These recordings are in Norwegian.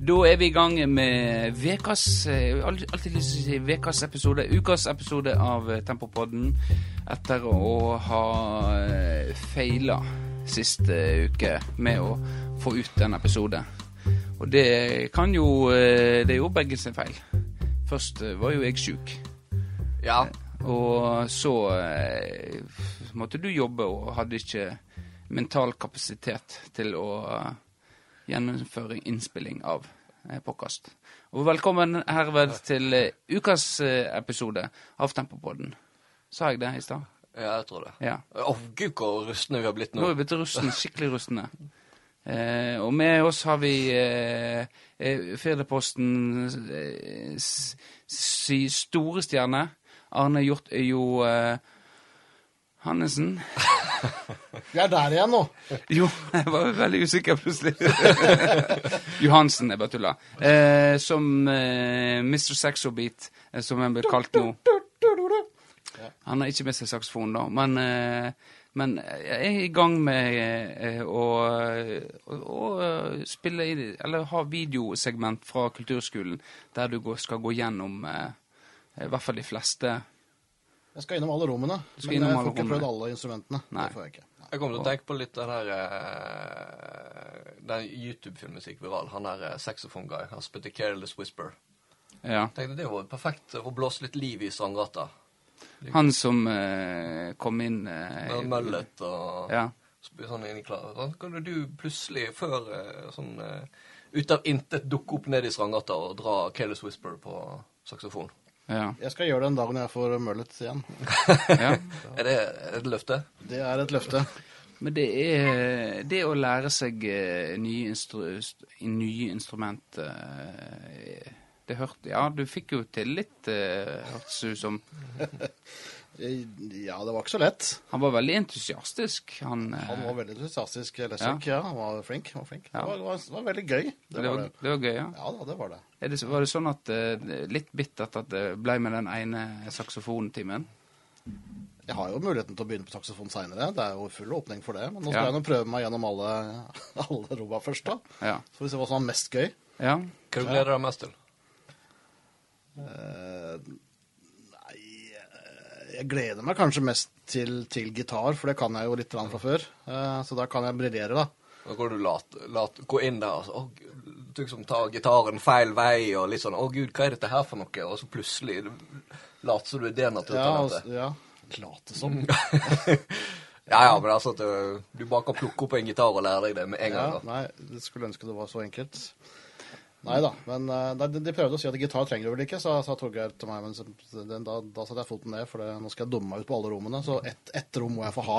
Da er vi i gang med vekas eh, Alltid lyst til å si vekas episode. Ukas episode av eh, Tempopodden. Etter å ha eh, feila siste uke med å få ut en episode. Og det kan jo Det er jo begge sin feil. Først var jo jeg sjuk. Ja. Og så måtte du jobbe og hadde ikke mental kapasitet til å eh, gjennomføre innspilling av eh, podkast. Og velkommen herved til eh, ukas eh, episode av Tempopodden. Sa jeg det i stad? ja, jeg tror det. Ja. Å, gud, hvor rustne vi har blitt Nå nå. er vi blitt rustne, skikkelig rustne. Eh, og med oss har vi eh, Firdeposten eh, si store stjerne. Arne Hjort jo eh, Hannessen. Vi er der igjen nå. Jo, jeg var veldig usikker plutselig. Johansen, jeg bare tulla. Eh, som eh, Mr. Saxobeat, eh, som han blir kalt nå. Han har ikke med seg saksofon, da, men, eh, men jeg er i gang med eh, å, å, å spille i Eller ha videosegment fra kulturskolen der du går, skal gå gjennom eh, i hvert fall de fleste Jeg skal innom alle rommene, skal men innom jeg får ikke prøvd alle instrumentene. Nei. Det får jeg ikke. Nei. Jeg kommer til å tenke på litt den der eh, Den YouTube-filmen som gikk viral. Han der uh, saxophone-guy. Han spilte 'Careless Whisper'. Ja. Tenkte Det var perfekt å blåse litt liv i sanggata. Han som eh, kom inn eh, Med møllet og Ja. sånn inni klær. Sånn kan du plutselig, før eh, sånn eh, ut av intet, dukke opp ned i Strandgata og dra 'Careless Whisper' på saksofon. Ja. Jeg skal gjøre det en dag når jeg får møllet igjen. ja. Er det et løfte? Det er et løfte. Men det er det å lære seg eh, nye, instru, nye instrument eh, Det hørte Ja, du fikk jo til litt, eh, hørtes det ut som. Ja, det var ikke så lett. Han var veldig entusiastisk. Han, eh, Han var veldig entusiastisk, Lessek. Ja. han var flink. Han var flink. Ja. Det, var, var, det var veldig gøy. Det det, var var, det. det var gøy, ja. Ja da, det var det. Er det, var det sånn at eh, Litt bittert at det ble med den ene saksofontimen? Jeg har jo muligheten til å begynne på saksofon seinere. Det er jo full åpning for det. Men nå Ja. skal jeg nå prøve meg gjennom alle, alle roba først, da. Ja. Så får vi se hva som er mest gøy. ja. Hva du deg mest til? Eh, eh, Jeg gleder meg kanskje mest til, til gitar, for det kan jeg jo litt fra før. Eh, så da kan jeg briljere, da. Da går du lat, lat, gå inn der og så, å, du liksom tar gitaren feil vei og litt sånn Å, gud, hva er dette her for noe? Og så plutselig later som du er det Ja, naturtalentet. Ja, ja. Late som. Ja, ja, men altså at du, du bare kan plukke opp en gitar og lære deg det med en Ja, gang. da. nei, det skulle ønske det var så enkelt. Nei da, men eh, nei, de, de prøvde å si at gitar trenger du vel ikke, sa, sa Torgeir til meg. Men så, den, da, da satte jeg foten ned, for det, nå skal jeg dumme meg ut på alle rommene. Så ett et rom må jeg få ha.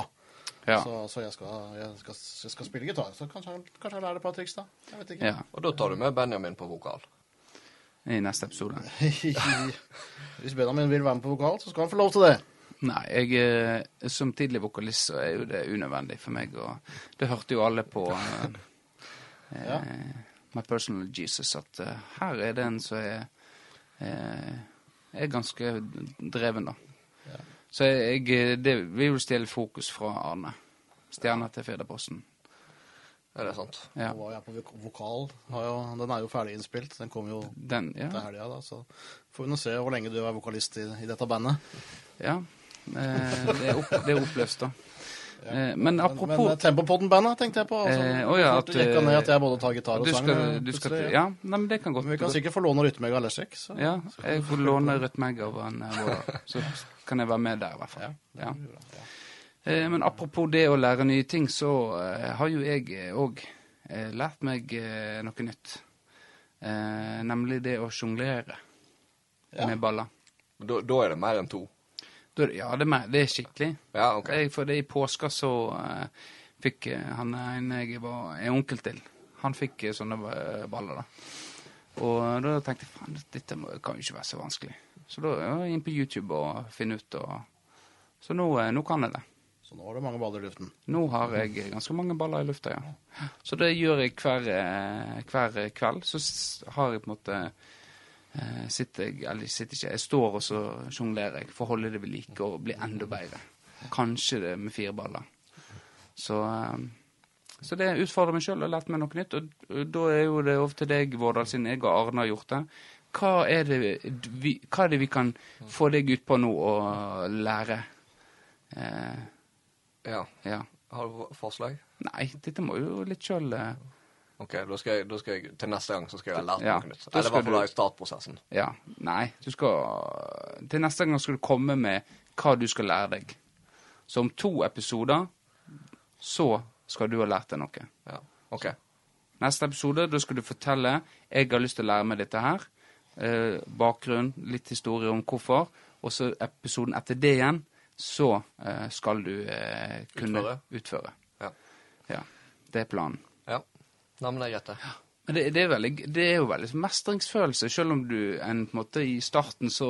Ja. Så, så jeg, skal, jeg, skal, jeg skal spille gitar. Så kanskje, kanskje jeg lærer et par triks, da. Jeg vet ikke. ja. Og da tar du med Benjamin på vokal. I neste episode. Hvis Benjamin vil være med på vokal, så skal han få lov til det. Nei, jeg eh, som tidlig vokalist så er jo det unødvendig for meg. Og det hørte jo alle på eh, Ja. eh, My Personal Jesus at uh, her er det en som er, er, er ganske dreven, da. Så jeg, eh, det vil jo stjele fokus fra Arne. Stjerna til Federposten. Er det sant? Ja. Nå var jeg på vokal. Jo, den er jo ferdig innspilt. Den kommer jo Den, ja. til helga, da. Så får vi nå se hvor lenge du er vokalist i, i dette bandet. ja. Eh, det, er opp, det er oppløst, da. Eh, men apropos men Tempopodden-bandet tenkte jeg på. Altså, Eh, oh ja, at, jekka ned eh, at jeg både tar gitar og sang. skal, eh, du skal, ja, nei, men det kan godt Men vi kan sikkert få låne rytmegg eller Lessek. så- Ja, jeg får låne rytmegg av han eh, så kan jeg være med der i hvert fall. Ja. Eh, Men apropos det å lære nye ting, så eh, har jo jeg òg lært meg eh, noe nytt. Eh, nemlig det å sjonglere Ja. med baller. Da, da er det mer enn to. Ja, det det er skikkelig. Ja, ok. Jeg, for det i påska så uh, fikk eh, han en jeg var en onkel til, han fikk eh, sånne eh, baller, da. Og da tenkte jeg faen, dette må, kan jo ikke være så vanskelig. Så da ja, inn på YouTube og finne ut og Så nå, eh, nå kan jeg det. Så nå har du mange baller i luften. Nå har jeg ganske mange baller i lufta, ja. Så det gjør jeg hver, eh, hver kveld. Så har jeg på en måte eh, Sitter jeg Eller sitter ikke, jeg står og så sjonglerer jeg for å holde det ved like og bli enda bedre. Kanskje det med fire baller. Så eh, Så det utfordrer meg sjøl og lært meg noe nytt. Og og da er jo det over til deg, Vårdal, siden jeg og Arne har gjort det. Hva er det vi, hva er det vi kan få deg ut på nå og lære? Eh, Ja. ja. Har du forslag? Nei, dette må jo litt sjøl eh, Ok, da skal, jeg, da skal jeg til neste gang så skal jeg ha lært Ja, noe nytt. Eller i hvert fall i startprosessen. Ja. Nei, du skal Til neste gang skal du komme med hva du skal lære deg. Så om to episoder, så skal du ha lært deg noe. Ja. Ok. Neste episode, da skal du fortelle Jeg har lyst til å lære meg dette her. Eh, bakgrunn, litt historie om hvorfor. Og så episoden etter det igjen, så eh, skal du eh, kunne Utføre. utføre. Ja. Ja. Det er planen. Ja. Nei, men det er greit, det. Men det, det, er veldig, det er jo veldig mestringsfølelse, selv om du en, på en måte i starten så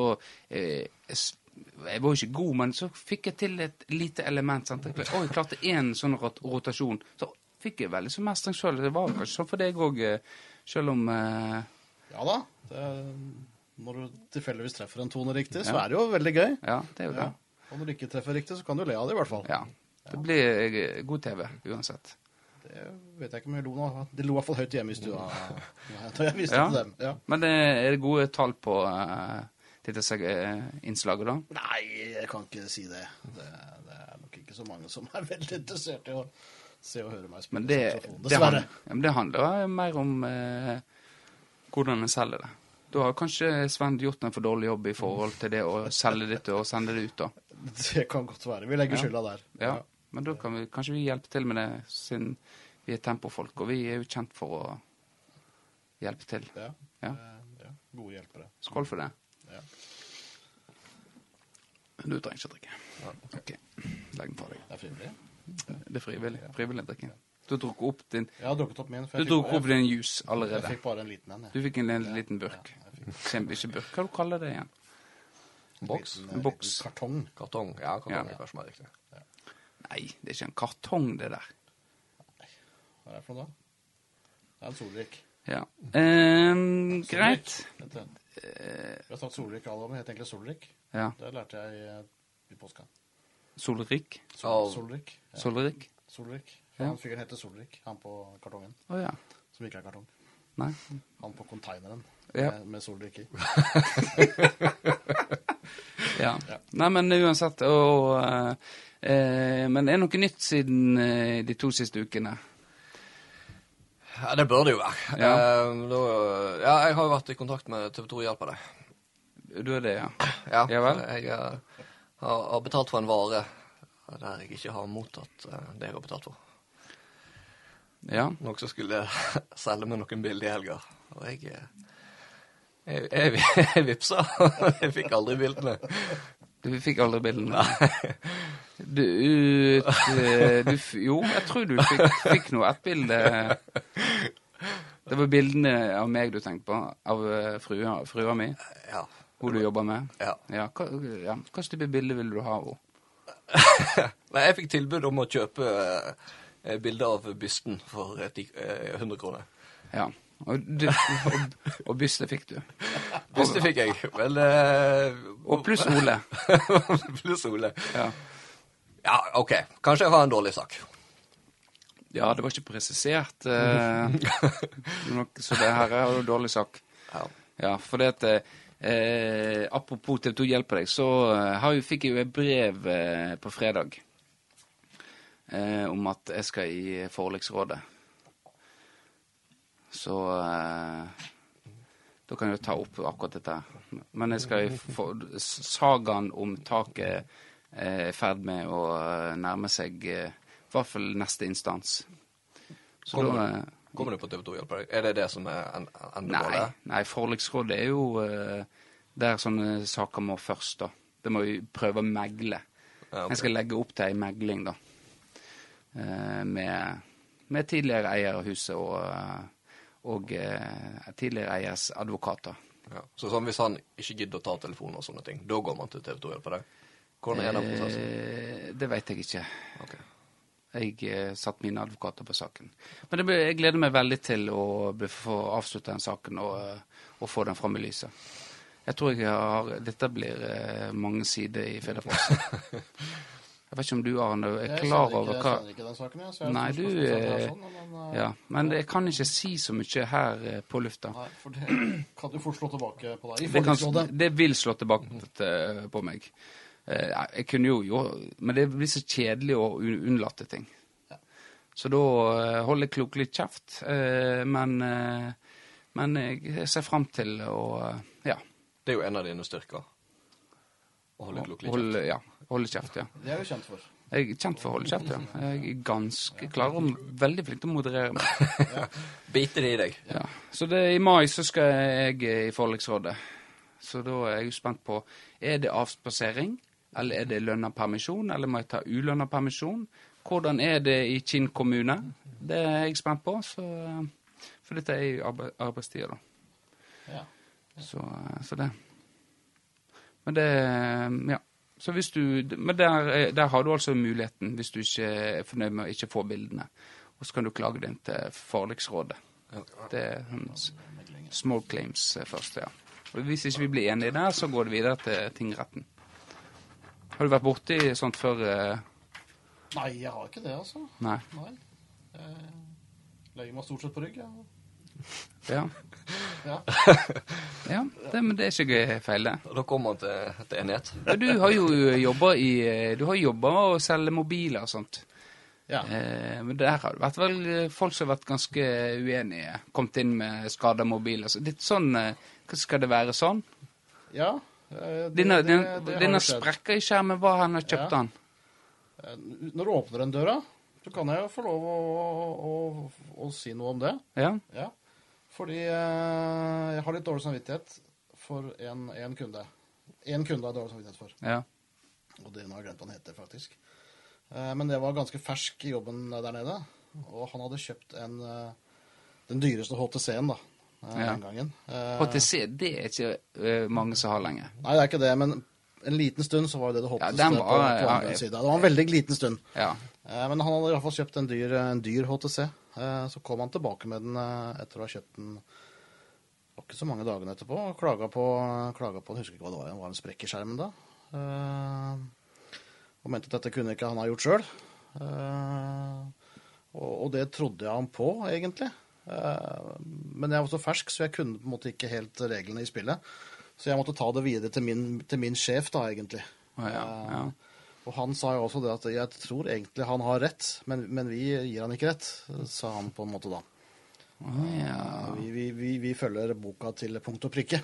eh, Jeg var jo ikke god, men så fikk jeg til et lite element. Sant? Jeg, og jeg klarte én sånn rot rotasjon. Så fikk jeg veldig sånn mestringsfølelse. Det var kanskje sånn for deg òg, selv om eh, Ja da. Det, når du tilfeldigvis treffer en tone riktig, så Ja. er det jo veldig gøy. Ja, det er jo det. Ja. Og når du ikke treffer riktig, så kan du le av det i hvert fall. Ja. Det blir eh, god TV uansett. Det vet jeg ikke om jeg lo nå. Det lo i hvert fall høyt hjemme i stua Ja. dem. Ja. Men det er det gode tall på uh, dette eh, innslaget, da? Nei, jeg kan ikke si det. det. Det er nok ikke så mange som er veldig interessert i å se og høre meg spille Men det, saksofon. det, Dessverre. men det handler mer om uh, hvordan en selger det. Da har kanskje Sven gjort en for dårlig jobb i forhold til det å selge dette og sende det ut, da. Det kan godt være. Vi legger skylda der. Ja. Men da kan vi, kanskje vi hjelpe til med det, siden vi er tempofolk, og vi er jo kjent for å hjelpe til. Ja. Ja. Eh, ja. Gode hjelpere. Skål for det. Ja. Du trenger ikke å drikke. Ok, legg den fra deg. Det er frivillig. Det er frivillig. Frivillig drikke. Du drukket opp din Jeg har drukket opp min. Du drukket opp din juice Jeg fikk bare en liten en. Du fikk en liten, liten burk. Ja, fikk ikke burk, hva du kaller det igjen? en Boks? eh, En boks. liten Kartong. Kartong. Ja, kartong Ja. er kanskje mer riktig. Nei, det er ikke en kartong, det der. Hva er det for noe da? Det er en Solrik. Ja. Um, greit. Vent, vent. Vi har tatt Solrik alle om. Det heter egentlig Solrik. Ja. Det lærte jeg i, eh, i påska. Solrik. Sol. Solrik. Ja. Solrik. Solrik. Ja. Han fyren heter Solrik, han på kartongen. Oh, ja. Som ikke er kartong. Nei. Han på konteineren Ja. med, med Solrik i. Ja. Nei, men uansett og, eh, eh, Men er det noe nytt siden eh, de to siste ukene? Ja, det bør det jo være. Ja. Eh, da, ja, jeg har jo vært i kontakt med TV 2 Hjelper deg. Du er det, ja? Ja, Ja vel. Jeg uh, har, betalt for en vare der jeg ikke har mottatt uh, det jeg har betalt for. Ja. Noen som skulle selge meg noen bilder i helga. Og jeg jeg, jeg, jeg vipsa. Jeg fikk aldri bildene. Du fikk aldri bildene? Du, ut, du Jo, jeg tror du fikk, fikk noe. ett bilde. Det var bildene av meg du tenkte på, av eh, frua, frua mi, Ja. hun du jobber med. ja. Ja, hva, ja. Hva type bilde vil du ha av henne? Nei, jeg fikk tilbud om å kjøpe eh, bilde av bysten for eh, eh, 100 kroner. Ja. Og, du, og, og byste fikk du. Byste fikk jeg. Vel eh, Og pluss Ole. pluss Ole. Ja. Ja, OK. Kanskje jeg har en dårlig sak. ja, det var ikke presisert. Eh, nok, så det her er jo dårlig sak. Ja. Ja, for det at eh, Apropos TV 2 hjelper deg, så eh, fikk jeg jo et brev eh, på fredag eh, om at jeg skal i forliksrådet. Så eh, da kan jeg jo ta opp akkurat dette. Men jeg skal i for, Sagaen om taket er i ferd med å eh, nærme seg eh, i hvert fall neste instans. Så Kommer da du, eh, kommer du på TV 2 Hjelper deg? Er det det som er endemålet? Nei, nei forliksrådet er jo eh, der sånne saker må først, da. Det må vi prøve å megle. Ja, okay. Jeg skal legge opp til ei megling, da. Eh, med, med tidligere eier av huset og, eh, og eh, tidligere eiers advokater. Ja. Så sånn, hvis han ikke gidder å ta telefonen og sånne ting, da går man til TV 2 Hjelper deg? Hvordan er den prosessen? Eh, det vet jeg ikke. Okay. Jeg eh, satt mine advokater på saken. Men det, blir- jeg gleder meg veldig til å få avslutte den saken og, eh, og få den fram i lyset. Jeg tror jeg har Dette blir eh, mange sider i Firdaposten. Jeg vet ikke om du, Arne, er Jeg klar over hva jeg kjenner ikke den saken, jeg. Så jeg Nei, du, sånn, men, uh, Ja, men jeg kan ikke si så mye her eh, på lufta. Nei, for det kan du fort slå tilbake på deg. Det, kan, det vil slå tilbake til, på meg. Eh, jeg kunne jo jo Men det blir så kjedelig å un- unnlate ting. Ja. Så da eh, holder jeg klokelig kjeft. eh, men, eh, men jeg ser fram til å ja, Det er jo en av dine styrker. Å holde klokelig kjeft. holde, ja, holde kjeft. ja. Det er jo kjent for. Jeg er kjent for å holde kjeft, ja. Jeg er ganske klar og veldig flink til å moderere meg. Bite det i deg. Ja. Så det, i mai så skal jeg i forliksrådet. Så da er jeg jo spent på Er det avspasering, eller er det lønna permisjon, eller må jeg ta ulønna permisjon? Hvordan er det i Kinn kommune? Det er jeg spent på. Så, for dette er jo arbe arbeidstida, da. Ja. Så, så det. Men det Ja. Så hvis du, men der, er- der har du altså muligheten, hvis du ikke er fornøyd med å ikke få bildene. Og så kan du klage den til forliksrådet. Det er sånn small claims eh, først, ja. Og hvis ikke vi blir enige der, så går det videre til tingretten. Har du vært borti sånt før? eh? Nei, jeg har ikke det, altså. Nei. Nei. Jeg legger meg stort sett på rygg, ja. Ja. ja. ja det, men det er ikke feil, det. Da kommer man til, til enighet. Ja, Du har jo jobba i Du har jobba med å selge mobiler og sånt. Ja. Eh, men der har det vært vel eh, folk som har vært ganske uenige. Kommet inn med skada mobiler. Så litt sånn eh, Skal det være sånn? ja. Eh, Denne, den, det denne sprekka i skjermen, hva han har kjøpt Ja. den? Eh, Når du åpner den døra, så kan jeg jo få lov å, å, å si noe om det. Ja? Ja. Fordi eh, jeg har litt dårlig samvittighet for en, en kunde. En kunde har jeg dårlig samvittighet for. Ja. Og det nå har jeg glemt hva han heter, faktisk. Men det var ganske fersk i jobben der nede. Og han hadde kjøpt en, den dyreste HTC-en da, Ja. den gangen. Eh, HTC, det er ikke eh, mange som har lenger. Nei, det er ikke det, men en liten stund så var det det Ja, hotteste den var- på på andre ja, sida. Det var en veldig liten stund. Ja. Eh, Men han hadde iallfall kjøpt en dyr, en dyr HTC. Eh, Så kom han tilbake med den eh, etter å ha kjøpt den det var ikke så mange dagene etterpå. Klaga på, klaga på Jeg husker ikke hva det var. Det var en sprekk i skjermen da. Eh, Og mente at dette kunne ikke han ha gjort sjøl. Og det trodde jeg han på, egentlig. Eh, Men jeg var så fersk, så jeg kunne på en måte ikke helt reglene i spillet. Så jeg måtte ta det videre til min, til min sjef, da, egentlig. Ja, ja. Eh, Og han sa jo også det at jeg tror egentlig han har rett, men, men vi gir han ikke rett, sa han på en måte da. Ja. Vi, vi, vi, vi følger boka til punkt og prikke.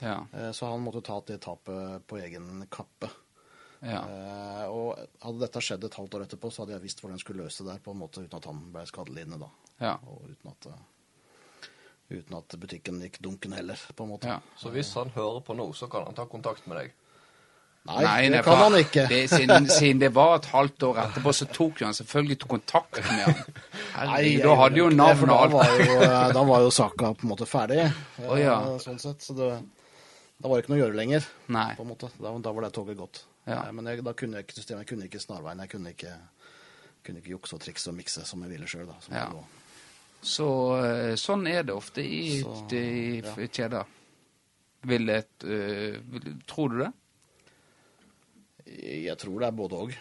Ja. Eh, Så han måtte ta det tapet på egen kappe. ja. Og hadde dette skjedd et halvt år etterpå, så hadde jeg visst hvordan jeg skulle løse det der, på en måte uten at han ble skadelidende da. Ja. Og uten at, eh, uten at butikken gikk dunken heller, på en måte. ja. Så hvis han hører på nå, så kan han ta kontakt med deg. Nei, det nei, kan han ikke. Det, siden, siden det var et halvt år etterpå, så tok jo han selvfølgelig kontakt med han. Herregud, da hadde jo navnet og alt. var jo, eh, da var jo saka på en måte ferdig, oh, ja. sånn sett. Så det, da var det ikke noe å gjøre lenger, Nei. på en måte. Da, da var det toget gått. Ja. Men jeg, da kunne jeg ikke systemet, jeg kunne ikke snarveien, jeg kunne ikke, kunne ikke jukse og trikse og mikse som jeg ville sjøl. Ja. Så eh, sånn er det ofte i, Så, i, i kjeder. Vil et uh, vil, Tror du det? Jeg tror det er både òg.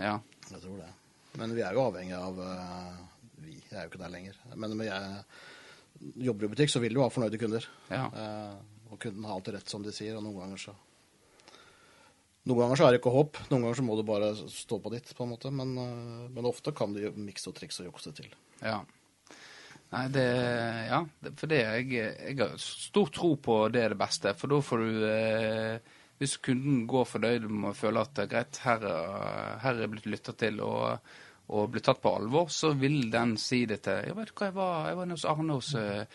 Ja. Jeg tror det. Men vi er jo avhengig av uh, Vi er jo ikke der lenger. Men når jeg jobber i butikk, så vil du ha fornøyde kunder. Ja. Uh, og kunden har alltid rett, som de sier, og noen ganger så Noen ganger så er det ikke håp. Noen ganger så må du bare stå på ditt, på en måte. Men, eh, men ofte kan du mikse og trikse og jukse til. ja. Nei, det Ja, for det jeg, jeg har stor tro på det er det beste. For da får du eh, Hvis kunden går fornøyd med å føle at det er greit, her, er- her er jeg blitt lytta til og, og blitt tatt på alvor, så vil den si det til Jeg vet du hva, jeg var, jeg var nede hos Arne hos eh,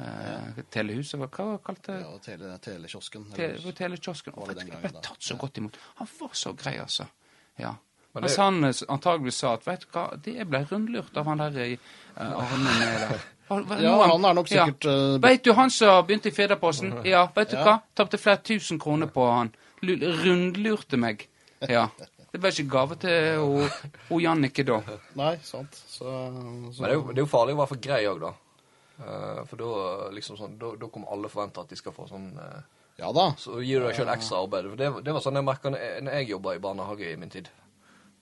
ja. Telehuset, hva hva kalte det? Ja, tele, telekiosken. Tele, telekiosken. Var det du, Jeg ble tatt så godt imot. Han var så grei, altså. Ja. Men Mens det- han eh, antagelig sa at vet du hva, det ble rundlurt av han der i uh, Arne med der. Ja, han er nok sikkert, eh, Vet du han som begynte i Federposten? Ja, vet du Ja. hva? Tapte flere tusen kroner på han. Rundlurte meg. Ja. Det ble ikke gave til hun- hun Jannicke da. Nei, sant. Så, så Men det er jo, det er jo farlig å være for grei òg, da. Uh, for da liksom sånn, da, da kommer alle forvente at de skal få sånn uh, Ja da. Så gir du deg sjøl ekstra arbeid. For det, det var sånn jeg merka når jeg jobba i barnehage i min tid.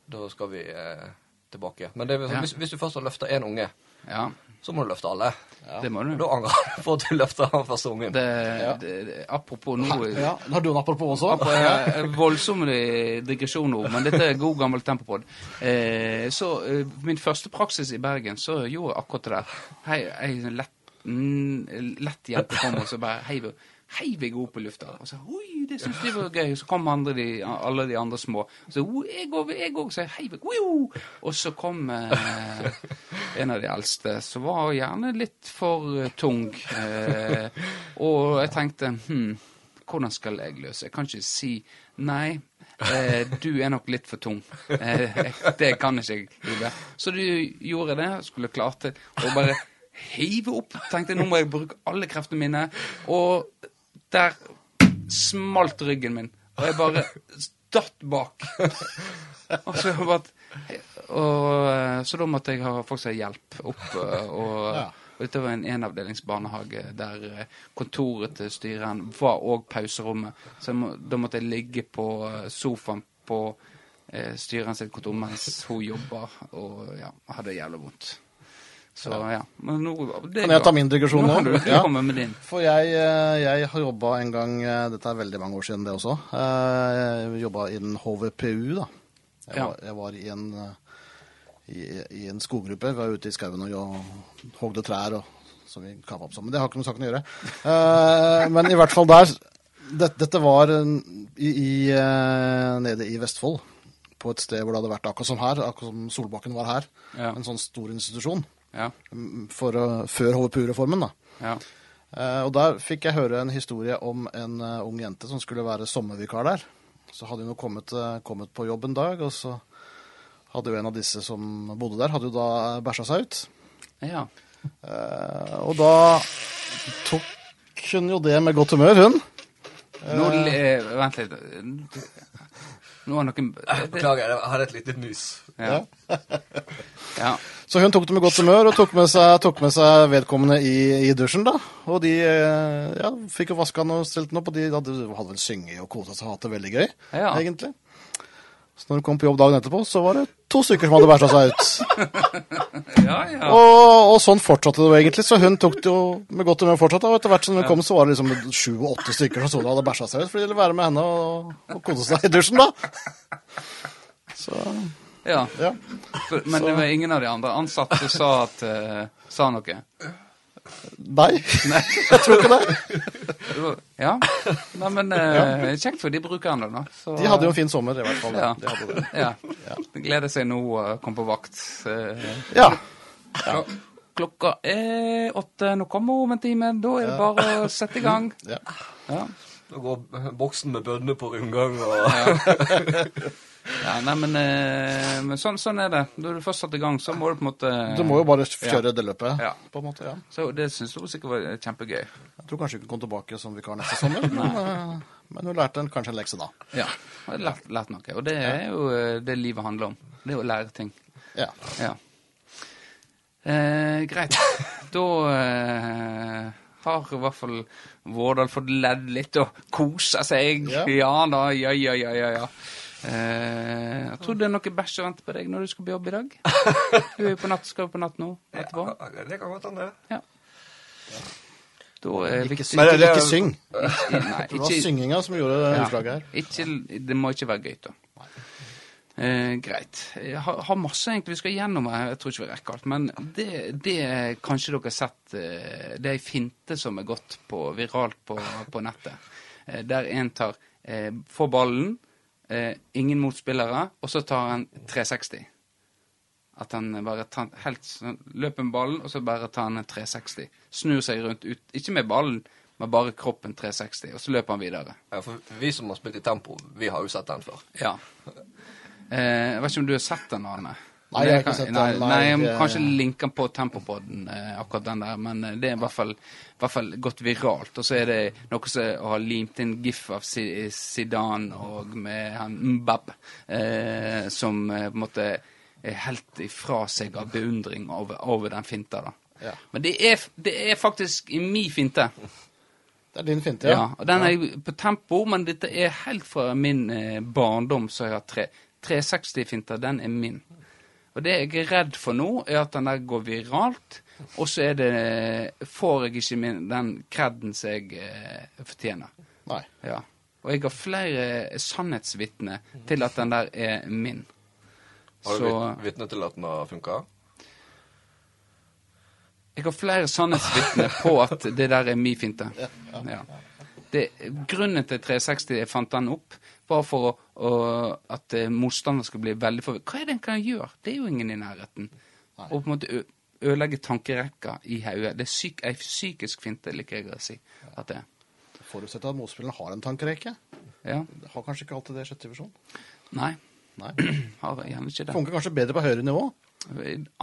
Da skal vi eh, tilbake. Men det, sånn, Ja. hvis, hvis du først har løfta én unge, Ja, så må du løfte alle. det må du. Da angrer du på at du løfta den første ungen. Det, det, det, apropos nå Ja, Har du en apropos også? Apropos, Voldsomme digresjoner, men dette er god gammel tempopod. Eh, så eh, min første praksis i Bergen, så gjorde jeg akkurat det der. Hei, ei lett, mm, lett jente kom, og så bare heiv, heiv jeg opp i lufta. Og så oi, det syntes de var gøy. Så kom andre de, alle de andre små. Og så «Oi, jeg òg, jeg òg. Så jeg heiv jeg. «Oi!» Og så kom eh, en av de eldste, som var gjerne litt for eh, tung. Eh, og jeg tenkte hm, hvordan skal jeg løse? Jeg kan ikke si nei. Eh, du er nok litt for tung. Eh, det kan ikke jeg gjøre. Så du gjorde det. Skulle klart det. Og bare hive opp. Tenkte nå må jeg bruke alle kreftene mine. Og der smalt ryggen min. Og jeg bare datt bak. Og så, bare, og, eh, så da måtte jeg ha folk som hjelp opp. eh, Og, Ja. og dette var en enavdelingsbarnehage der eh, kontoret til styreren var òg pauserommet. Så må, da måtte jeg ligge på sofaen på eh, styreren sitt kontor mens hun jobba og ja, hadde jævlig vondt. Så ja. Men nå Kan jeg ta min digresjon nå? Nå Ja. komme med din. For jeg, eh, jeg har jobba en gang eh, Dette er veldig mange år siden, det også. Eh, Jeg jobba innen HVPU, da. Jeg Ja. var, jeg var i, en, i, i en skoggruppe. Vi var ute i skauen og hogde trær og, som vi kava opp sammen. Det har ikke noe saken å gjøre. Men i hvert fall der det, Dette var i, i, nede i Vestfold. På et sted hvor det hadde vært akkurat som her. Akkurat som Solbakken var her. Ja. En sånn stor institusjon. Ja. For, å- før HVPU-reformen, da. ja. Eh, og der fikk jeg høre en historie om en eh, ung jente som skulle være sommervikar der. Så hadde hun jo kommet, eh, kommet på jobb en dag, og så hadde jo en av disse som bodde der, hadde jo da bæsja seg ut. ja. Eh, og da tok hun jo det med godt humør, hun. Nå le, Vent litt. Nå har noen Beklager, jeg hadde et lite mus. Ja. ja. Så hun tok det med godt humør og tok med seg, tok med seg vedkommende i, i dusjen, da. Og de eh, ja, fikk jo vaska den og stelt den opp, og de hadde, hadde vel synget og kosa seg og hatt det veldig gøy, Ja. egentlig. Så når hun kom på jobb dagen etterpå, så var det to stykker som hadde bæsja seg ut. ja, ja. Og, og sånn fortsatte det jo egentlig, så hun tok det jo med godt humør fortsatt. Og etter hvert som hun kom, så var det liksom sju-åtte stykker som så det hadde bæsja seg ut, for de ville være med henne og, og kose seg i dusjen, da. Så ja. ja. For, Men det var ingen av de andre ansatte sa, at, uh, sa noe? Nei, jeg tror ikke det. Det Ja. Nei, men uh, kjekt for de brukerne, da. Så, De hadde jo en fin sommer, i hvert fall. Ja. De hadde det. Ja. De gleder seg nå å komme på vakt. Ja. Ja. Klokka er åtte. Nå kommer hun om en time. Da er det bare å sette i gang. ja. Ja. Da går boksen med bønner på rundgang og Ja, nei, men, eh, men sånn, sånn er det. Når du først satt i gang, så må du på en måte Du må jo bare kjøre det løpet, Ja. på en måte. ja. Så det syns hun sikkert var kjempegøy. Jeg tror kanskje hun kan komme tilbake som vikar neste sommer, men, eh, men hun lærte en, kanskje en lekse da. Ja. Jeg har lært, lært noe. Og det er jo eh, det livet handler om. Det er å lære ting. Ja. Ja. Eh, greit. Da eh, har i hvert fall Vårdal fått ledd litt og kosa seg. Ja. Ja, da, ja, ja, ja, ja. Ja. Eh, jeg tror det er noe bæsj å vente på deg når du skal på jobb i dag. Du er jo på natt, skal jo på natt nå etterpå. Det kan godt hende. Ja. Da er det Ikke, viktig det- er ikke syng. Nei, Det var ikke, synginga som gjorde ja, utslaget her. ikke, det må ikke være gøy, da. Eh, greit. Jeg har, har masse egentlig vi skal gjennom. her. Jeg tror ikke vi rekker alt. Men det, det kanskje dere har sett eh, Det er ei finte som er gått på, viralt på, på nettet. Eh, der en tar eh, får ballen, eh, ingen motspillere, og så tar han 360. At han bare tar, helt, løper med ballen, og så bare tar han en 360. Snur seg rundt ut. Ikke med ballen, men bare kroppen 360. Og så løper han videre. Ja, for vi som har spilt i tempo, vi har jo sett den før. Ja. Eh, jeg vet ikke om du har sett den, Arne? Nei, jeg har ikke sett den, nei, jeg må kanskje linke den på Tempopodden, eh, akkurat den der. Men eh, det er i hvert fall, i hvert fall gått viralt. Og så er det noe som har limt inn gif av Zidane og med han Mbab, eh, som eh, på en måte er helt ifra seg av beundring over, over den finta, da. Ja. Men det er, det er faktisk i min finte. Det er din finte, Ja, ja. og den er på tempo, men dette er helt fra min eh, barndom, så jeg har tre, 360-finta, den er min. Og det jeg er redd for nå, er at den der går viralt, og så er det får jeg ikke min, den kreden som jeg eh, fortjener. Nei. Ja. Og jeg har flere sannhetsvitner til at den der er min. Har du Så vitne til at den har funka? jeg har flere sannhetsvitner på at det der er min finte. Ja. Det, grunnen til 360 jeg fant den opp, var for å, å, at eh, motstander skal bli veldig forvirret. Hva er det en kan gjøre? Det er jo ingen i nærheten. Og på en måte ødelegge tankerekka i hodet. Det er syk, ei psykisk finte, liker jeg å si at det er. Forutsetter at motspilleren har en tankerekke. Ja. Har kanskje ikke alltid det i sjette divisjon. Nei, Nei. har gjerne ikke det. Funker kanskje bedre på høyere nivå.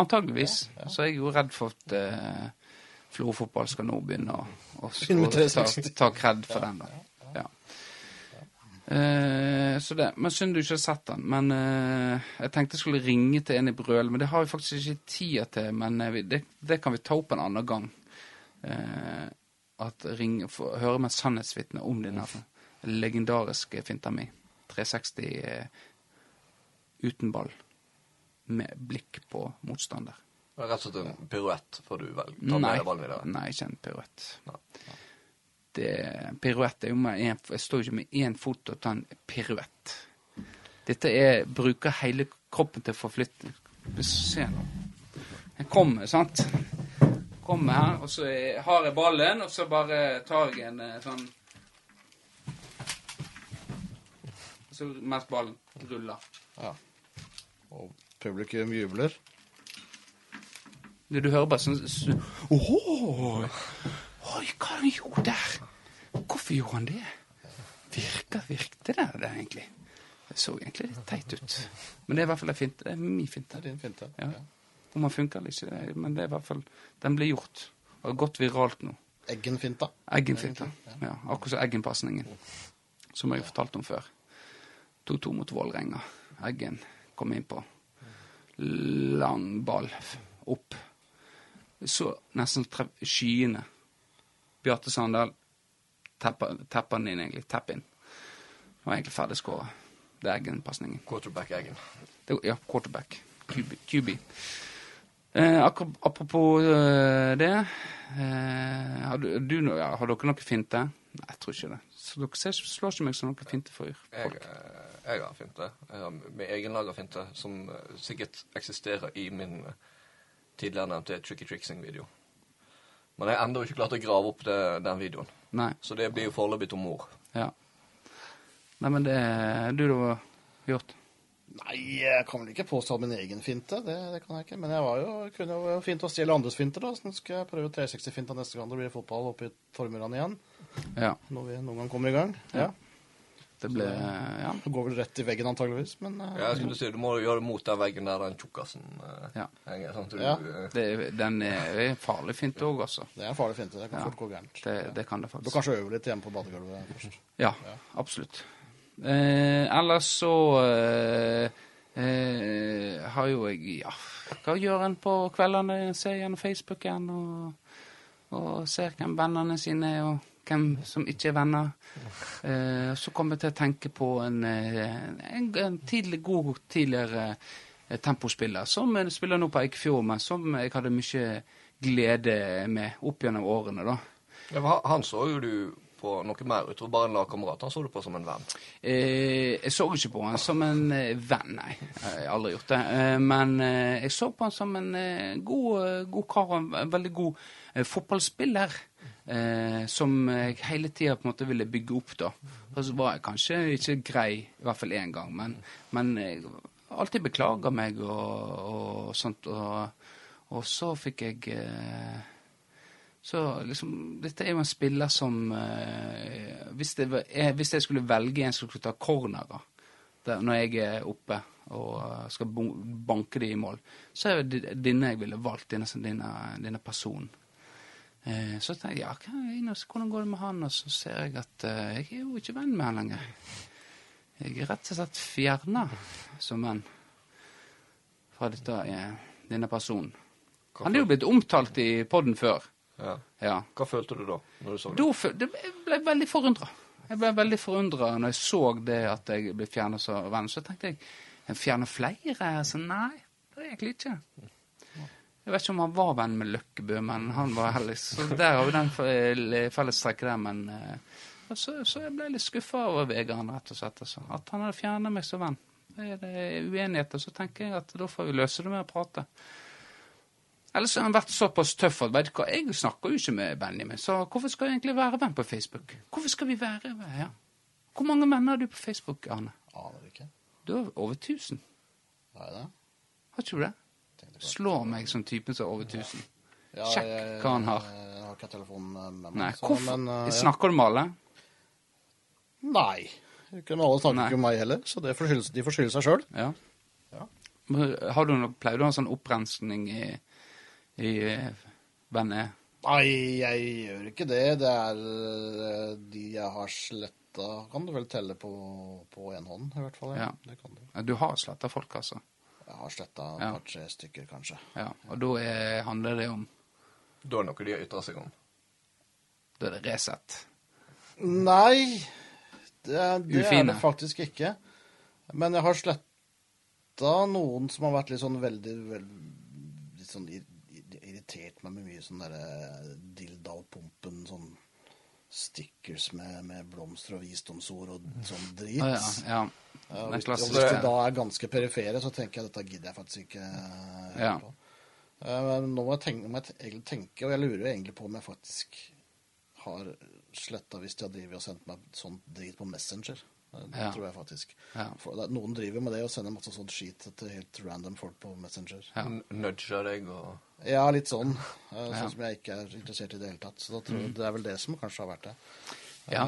Antageligvis. Så er jeg jo redd for at uh, Florø fotball skal nå begynne å, ta, 360. ta kred for den. da. Eh, så det, men Synd du ikke har sett den. Men eh, Jeg tenkte jeg skulle ringe til en i Brøl, men det har vi faktisk ikke tid til. Men eh, det, det kan vi ta opp en annen gang. Eh, at ring, for, høre med et sannhetsvitne om denne legendariske finta mi. 360 eh, uten ball. Med blikk på motstander. Er rett og slett en piruett får du vel Ta Nei, med ballen videre. nei, ikke en piruett. Nei. Det, piruett en, Jeg står ikke med én fot og tar en piruett. Dette er bruker hele kroppen til forflytning. Se nå. Jeg kommer, sant? Kommer her, og så har jeg ballen, og så bare tar jeg en eh, sånn så Mens ballen ruller. Ja. Og publikum jubler. Du, du hører bare sånn så! Oi, hva har han gjort der? Hvorfor gjorde han det? Virka, virkte det det egentlig? Det så egentlig litt teit ut. Men det er i hvert fall en finte. Det er min Det er din finte. Ja. Om han funker eller ikke, men det er i hvert fall Den blir gjort. Og har gått viralt nå. Eggenfinta. Eggenfinta. Ja, akkurat som Eggen-pasningen. Som jeg har fortalt om før. 2-2 mot Vålerenga. Eggen kom innpå. Lang ball opp. Så nesten skyene. Bjarte Sandal tapper den inn, egentlig. Tapp inn. Og egentlig ferdig skåra. Det er Eggen-pasningen. Quarterback-eggen. Det, ja, quarterback. QB. QB. Eh, apropos eh, det eh, har, du, du, ja, har dere noe finte? Nei, jeg tror ikke det. Så dere ser, slår ikke meg som noe finte for folk. Jeg, jeg har finte. Jeg har min egen laga finte, som eh, sikkert eksisterer i min eh, tidligere nevnte Tricky Trixing-video. Men jeg har ennå ikke klart å grave opp det, den videoen. Nei. Så det blir jo foreløpig tom ord. Ja. Nei, men det du da gjort? Nei, jeg kan vel ikke påstå min egen finte. Det, det kan jeg ikke. Men jeg var jo, kunne jo fint å stjele andres finter, da. Så nå skal jeg prøve 360-finta neste gang det blir fotball oppe i Tormyrane igjen. Ja. Når vi noen gang kommer i gang. Ja. Ja. Det ble Ja. Det går vel rett i veggen antageligvis, men uh, Ja, jeg skulle si, Du må gjøre det mot den veggen der den tjukkasen uh, Ja. henger. Sånn du, Ja. eh, Det, den er, farlig fint òg, altså. det er en farlig finte. Det kan Ja. fort gå gærent. Det, det kan det faktisk. Du kanskje øve litt hjemme på badegulvet først. Ja, absolutt. Eh, ellers så eh, eh, har jo jeg Ja, hva gjør en på kveldene? Ser gjennom Facebooken og, og ser hvem vennene sine er, og hvem som ikke er venner. Eh, så kommer jeg til å tenke på en, eh, en, en tidlig, god tidligere eh, tempospiller som spiller nå på Eikefjord, men som jeg hadde mye glede med opp gjennom årene, da. ja, han- så jo du på noe mer utover bare en lagkamerat. Han så du på som en venn. Eh, jeg så ikke på han som en eh, venn, nei. Jeg har aldri gjort det. Men jeg så på han som en god, god kar og en veldig god fotballspiller. Eh, som jeg hele tida på en måte ville bygge opp, da. Og så var jeg kanskje ikke grei, i hvert fall én gang, men, men jeg alltid beklaga meg og, og sånt. Og, og så fikk jeg eh, så liksom, dette er jo en spiller som eh, hvis, det var, jeg, hvis jeg skulle velge en som skulle ta cornerer når jeg er oppe og eh, skal banke de i mål, så er det denne jeg ville valgt, denne, denne, denne personen. Eh, så tenkte jeg ja, hva hvordan går det med han? Og så ser jeg at eh, jeg er jo ikke venn med han lenger. Jeg er rett og slett fjerna som venn fra dette, eh, denne personen. Han er jo blitt omtalt i podden før. Ja. Ja. Hva følte du da? når du så det? Da jeg ble veldig forundra. Jeg ble veldig forundra når jeg så det at jeg ble fjernet som venn. Så tenkte jeg jeg fjerner flere? Så nei, det er egentlig ikke. Jeg vet ikke om han var venn med Løkkebø, men han var heller Så der har vi den fe- fellestrekket der, men eh, så, så jeg ble litt skuffa over Vegard, rett og slett. Altså. At han hadde fjernet meg som venn. Er det uenigheter, så tenker jeg at da får vi løse det med å prate. Ellers har han vært såpass tøff at vet du hva, jeg snakker jo ikke med Benjamin, så hvorfor skal jeg egentlig være venn på Facebook? Hvorfor skal vi være ja. Hvor mange venner har du på Facebook, Arne? Aner ikke. Du har over 1000. Nei, det? Har ikke du det? Slår meg som typen som er over 1000. Ja, Sjekk jeg- hva han har. Jeg har ikke telefonen med meg. Nei, så- hvorfor? men, uh. Snakker du med alle? Nei. Ikke med alle snakker Nei. ikke med meg heller, så de får skylde seg sjøl. Ja. Ja. Har du noe, pleier du å ha sånn opprensning i, i eh, venner? Nei, jeg gjør ikke det. Det er eh, de jeg har sletta Kan du vel telle på, én hånd, i hvert fall. Ja. Det kan du. Ja, Du har sletta folk, altså? Jeg har sletta Ja. par-tre stykker, kanskje. Ja. Og da er, handler det om Da er det noe de har ytra seg om. Da er det Resett. Nei, det, det er det faktisk ikke. Men jeg har sletta noen som har vært litt sånn veldig, veldig litt sånn ir- ir- irritert meg med mye sånn derre dilldall-pumpen, sånn stickers med, med blomster og visdomsord og sånn drit. Ja. ja. Ja, Den hvis, hvis du da er ganske perifere, så tenker jeg at dette gidder jeg faktisk ikke Ja. på. Eh, nå må jeg, tenke, må jeg tenke, og jeg lurer jo egentlig på om jeg faktisk har sletta hvis de har drevet og sendt meg sånn drit på Messenger. Det Ja. tror jeg faktisk. Ja. For det, noen driver med det og sender masse sånn skit til helt random folk på Messenger. Ja. Nudger deg og Ja, litt sånn. Eh, Sånn som jeg ikke er interessert i det hele tatt. Så da tror jeg det er vel det som kanskje har vært det. Ja.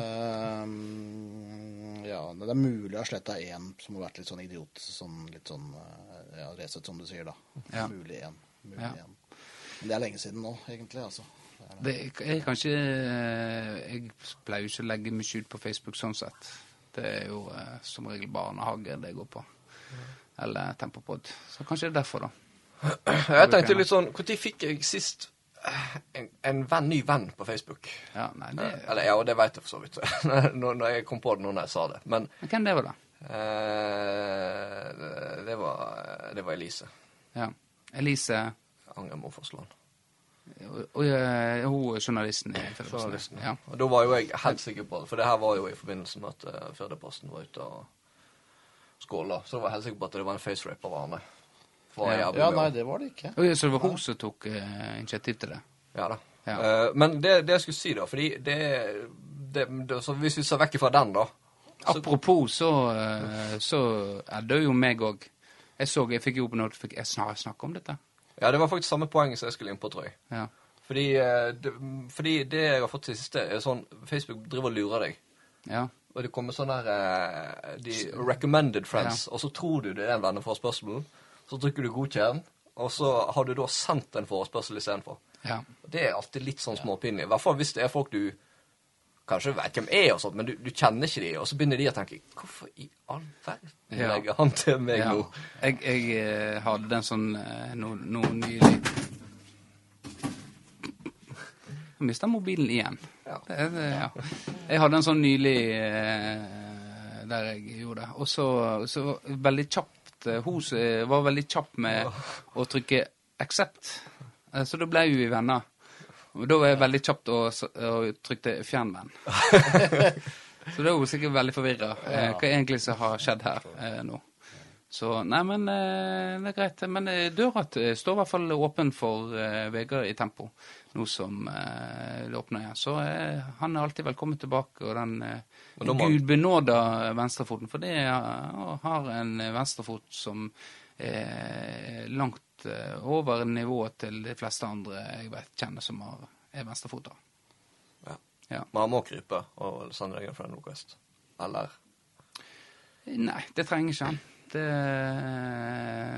Uh, ja, det er mulig jeg har sletta én som har vært litt sånn idiot. Sånn litt sånn eh, ja, Resett, som du sier, da. Ja. Mulig én. Mulig én. Men det er lenge siden nå, egentlig. altså. Det er det. Det er kanskje Jeg pleier ikke å legge mye ut på Facebook sånn sett. Det er jo eh, som regel barnehage det går på. Eller Tempopod. Så kanskje det er derfor, da. Jeg tenkte litt sånn Når fikk jeg sist eh, en, en venn, ny venn på Facebook? Ja, nei, det Eller ja, det vet jeg for så vidt. når, når jeg kom på det nå når jeg sa det. Men Hvem det var, da? eh, det, var, det var Elise. Ja. Elise Angermo Forsland. Og, eh, hun journalisten i Fedreposten. Ja. Og da var jo jeg helt sikker på det, for det her var jo i forbindelse med at uh, Førdeposten var ute og skåla. Så da var jeg helt sikker på at det var en facerape av Arne. Ja. Ja, nei, det var det ikke. Og, så det var hun som tok uh, initiativ til det? Ja da. Ja. Uh, men det, det jeg skulle si, da, fordi det, det, det så Hvis vi ser vekk fra den, da så, Apropos, så, uh, så er det jo meg òg. Jeg så, jeg fikk jo opp notifik... Jeg snakker om dette. Ja, det var faktisk samme poeng som jeg skulle inn på, tror jeg. Ja. Fordi, eh, det, fordi det jeg har fått til siste, er sånn Facebook driver og lurer deg. ja. Og det kommer sånn her eh, de recommended friends, og så tror du det er en venneforespørsel. Så trykker du godkjenn, og så har du da sendt en forespørsel istedenfor. ja. Det er alltid litt sånn småpinlig. I hvert fall hvis det er folk du kanskje vet hvem er, og sånt, men du, du kjenner ikke de, og så begynner de å tenke Hvorfor i all verden Ja. legger han til meg ja. nå? Jeg, jeg eh, hadde den sånn nå, noe no nylig Jeg mista mobilen igjen. Ja. Det, det, ja. Jeg hadde en sånn nylig eh, der jeg gjorde det. Og så, så veldig kjapt eh, Hun eh, var veldig kjapp med å trykke 'accept'. Eh, Så da ble vi venner. Og da var jeg veldig kjapt og, og trykte 'fjern venn'. så da er hun sikkert veldig forvirra. Eh, hva egentlig som har skjedd her eh, nå? Så nei, men eh, det er greit. Men eh, døra står i hvert fall åpen for eh, Vegard i Tempo, nå som eh, det åpner igjen. Så han er alltid velkommen tilbake. Og den må- Gud benåda venstrefoten, for det har en venstrefot som er langt eh, over nivået til de fleste andre jeg vet, kjenner som har, er venstrefota. Ja. Ja. Man må krype og sende fra request. Eller Nei, det trenger ikke han. Det,